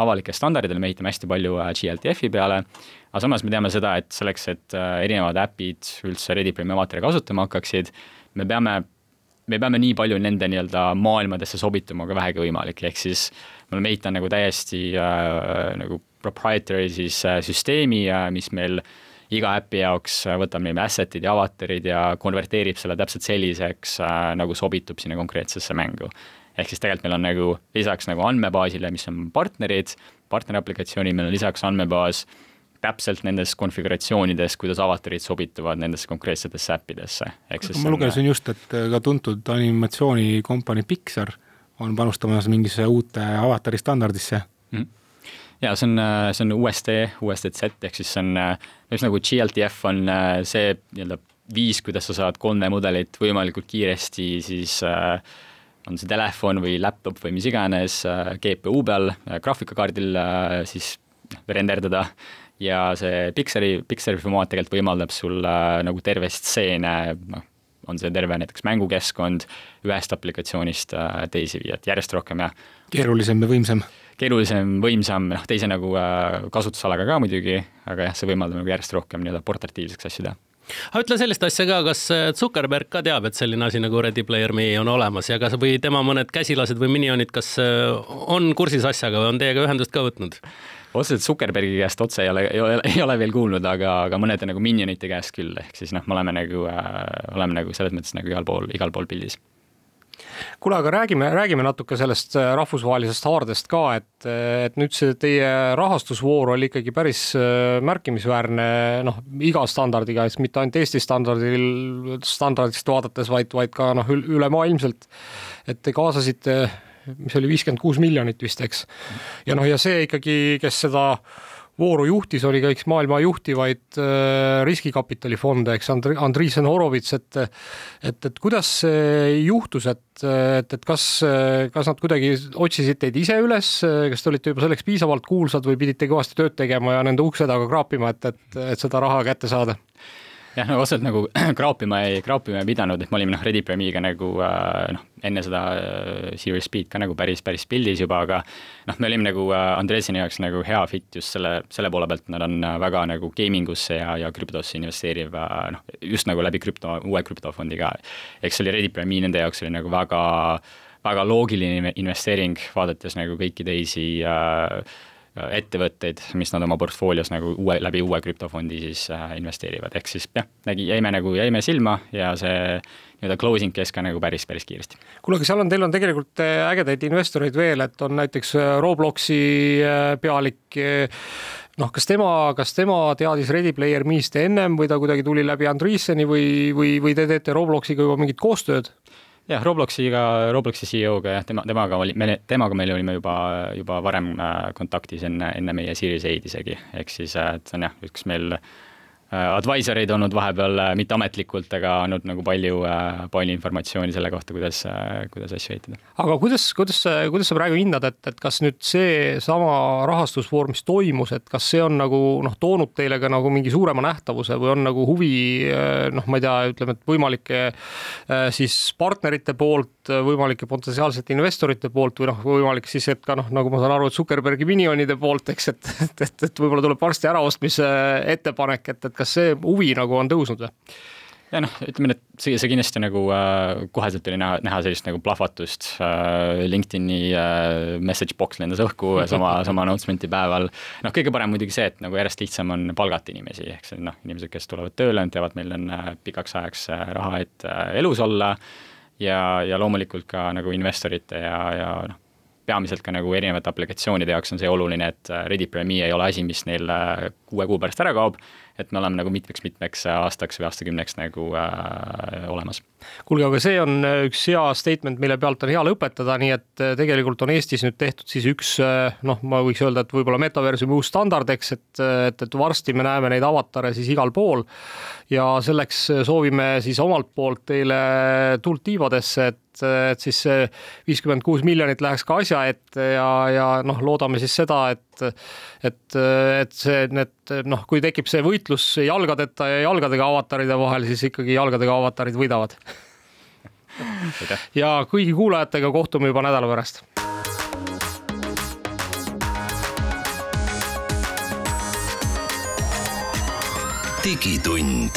avalikele standardidele, me ehitame hästi palju äh, GLTF-i peale, aga samas me teame seda, et selleks, et äh, erinevad äpid üldse ReadyPrime'i avatari kasutama hakkaksid, me peame me peame nii palju nende nii-öelda maailmadesse sobituma kui vähegi võimalik, ehk siis me oleme ehitanud nagu täiesti äh, nagu proprietary siis äh, süsteemi äh,, mis meil iga äpi jaoks äh, võtab meil asset'id ja avatarid ja konverteerib selle täpselt selliseks äh,, nagu sobitub sinna konkreetsesse mängu. ehk siis tegelikult meil on nagu lisaks nagu andmebaasile, mis on partnerid, partneraplikatsioonid, meil on lisaks andmebaas täpselt nendes konfiguratsioonides, kuidas avatarid sobituvad nendesse konkreetsetesse äppidesse. ma lugesin just, et ka tuntud animatsioonikompanii Pixar on panustamas mingisse uute avatari standardisse mm. -hmm ja see on, see on USD, USDZ ehk siis see on, just nagu GLTF on see nii-öelda viis, kuidas sa saad 3D mudelit võimalikult kiiresti siis äh, on see telefon või laptop või mis iganes äh, GPU peal äh, graafikakaardil äh, siis renderdada ja see Pixari, Pixari formaat tegelikult võimaldab sul äh, nagu terve stseene, noh, on see terve näiteks mängukeskkond ühest aplikatsioonist äh, teise viia, et järjest rohkem jah. keerulisem ja võimsam. keerulisem, võimsam, noh teise nagu äh, kasutusalaga ka muidugi, aga jah, see võimaldab nagu järjest rohkem nii-öelda portatiivseks asju teha aga ütle sellist asja ka, kas Zuckerberg ka teab, et selline asi nagu Ready Player Me on olemas ja kas või tema mõned käsilased või minionid, kas on kursis asjaga või on teiega ühendust ka võtnud? Otseselt Zuckerbergi käest otse ei ole, ei ole, ei ole veel kuulnud, aga, aga mõnede nagu minionite käest küll, ehk siis noh, me oleme nagu äh,, oleme nagu selles mõttes nagu igal pool, igal pool pildis kuule, aga räägime, räägime natuke sellest äh, rahvusvahelisest haardest ka, et, et nüüd see teie rahastusvoor oli ikkagi päris äh, märkimisväärne, noh, iga standardiga, et mitte ainult Eesti standardil, standardist vaadates, vaid, vaid ka noh, ülemaailmselt. et te kaasasite mis oli viiskümmend kuus miljonit vist, eks. ja noh, ja see ikkagi, kes seda vooru juhtis, oli ka üks maailma juhtivaid äh, riskikapitalifonde, eks Andri-, Andriisen Horovits, et et, et kuidas see juhtus, et, et, et kas, kas nad kuidagi otsisid teid ise üles, kas te olite juba selleks piisavalt kuulsad või pidite kõvasti tööd tegema ja nende ukse taga kraapima, et, et, et seda raha kätte saada? Jah, no otseselt nagu *clears throat* kraapima ei, kraapima ei pidanud, et me olime noh, Ready Premie'ga nagu äh, noh, enne seda äh, Serious Speed ka nagu päris, päris pildis juba, aga noh, me olime nagu äh, Andresini jaoks nagu hea fit just selle, selle poole pealt, nad on väga nagu gaming usse ja, ja krüptosse investeeriv noh, just nagu läbi krüpto, uue krüptofondi ka. eks see oli Ready Premie nende jaoks oli nagu väga, väga loogiline investeering, vaadates nagu kõiki teisi äh, ettevõtteid, mis nad oma portfoolios nagu uue, läbi uue krüptofondi siis äh, investeerivad, ehk siis jah, nägi, jäime nagu, jäime silma ja see nii-öelda closing käis ka nagu päris, päris kiiresti. kuule, aga seal on, teil on tegelikult äh, ägedaid investoreid veel, et on näiteks äh, Robloksi pealik, noh, kas tema, kas tema teadis Ready Player Me'st ennem või ta kuidagi tuli läbi Andreesseni või, või, või te teete Robloksiga juba mingit koostööd? Jah, Robloksiga, Robloksi CEO-ga jah, tema, temaga oli, me, temaga meil olime juba, juba varem äh, kontaktis enne, enne meie Series A-d isegi, ehk siis, äh, et see on jah, üks meil Äh, advisor eid olnud vahepeal äh, mitteametlikult, aga andnud nagu palju, äh, palju informatsiooni selle kohta, kuidas, kuidas asju ehitada. aga kuidas, kuidas, kuidas sa praegu hindad, et, et kas nüüd seesama rahastusvoor, mis toimus, et kas see on nagu noh, toonud teile ka nagu mingi suurema nähtavuse või on nagu huvi noh, ma ei tea, ütleme, et võimalike siis partnerite poolt, võimalike potentsiaalsete investorite poolt või noh, võimalik siis, et ka noh, nagu ma saan aru, et Zuckerbergi minionide poolt, eks, et, et, et, et võib-olla tuleb varsti äraostmise ettepanek, et, et kas see huvi nagu on tõusnud või? ja noh, ütleme, et see, see kindlasti nagu äh, koheselt oli näha, näha sellist nagu plahvatust äh,. LinkedIni äh, message box lendas õhku *laughs* sama, sama announcement'i päeval. noh, kõige parem muidugi see, et nagu järjest lihtsam on palgata inimesi, ehk see noh, inimesed, kes tulevad tööle, nad teavad, meil on äh, pikaks ajaks äh, raha, et äh, elus olla. ja, ja loomulikult ka nagu investorite ja, ja noh peamiselt ka nagu erinevate aplikatsioonide jaoks on see oluline, et äh, Ready Premi ei ole asi, mis neil äh, kuue kuu pärast ära kaob, et me oleme nagu mitmeks-mitmeks aastaks või aastakümneks nagu äh, olemas. kuulge, aga see on äh, üks hea statement, mille pealt on hea lõpetada, nii et äh, tegelikult on Eestis nüüd tehtud siis üks noh, ma võiks öelda, et võib-olla metaversumi uus standard, eks, et, et, et varsti me näeme neid avatare siis igal pool. ja selleks soovime siis omalt poolt teile tuld tiivadesse, et et siis see viiskümmend kuus miljonit läheks ka asja ette ja, ja noh, loodame siis seda, et, et, et see, need noh, kui tekib see võitlus jalgadeta ja jalgadega avataride vahel, siis ikkagi jalgadega avatarid võidavad. ja kõigi kuulajatega kohtume juba nädala pärast. digitund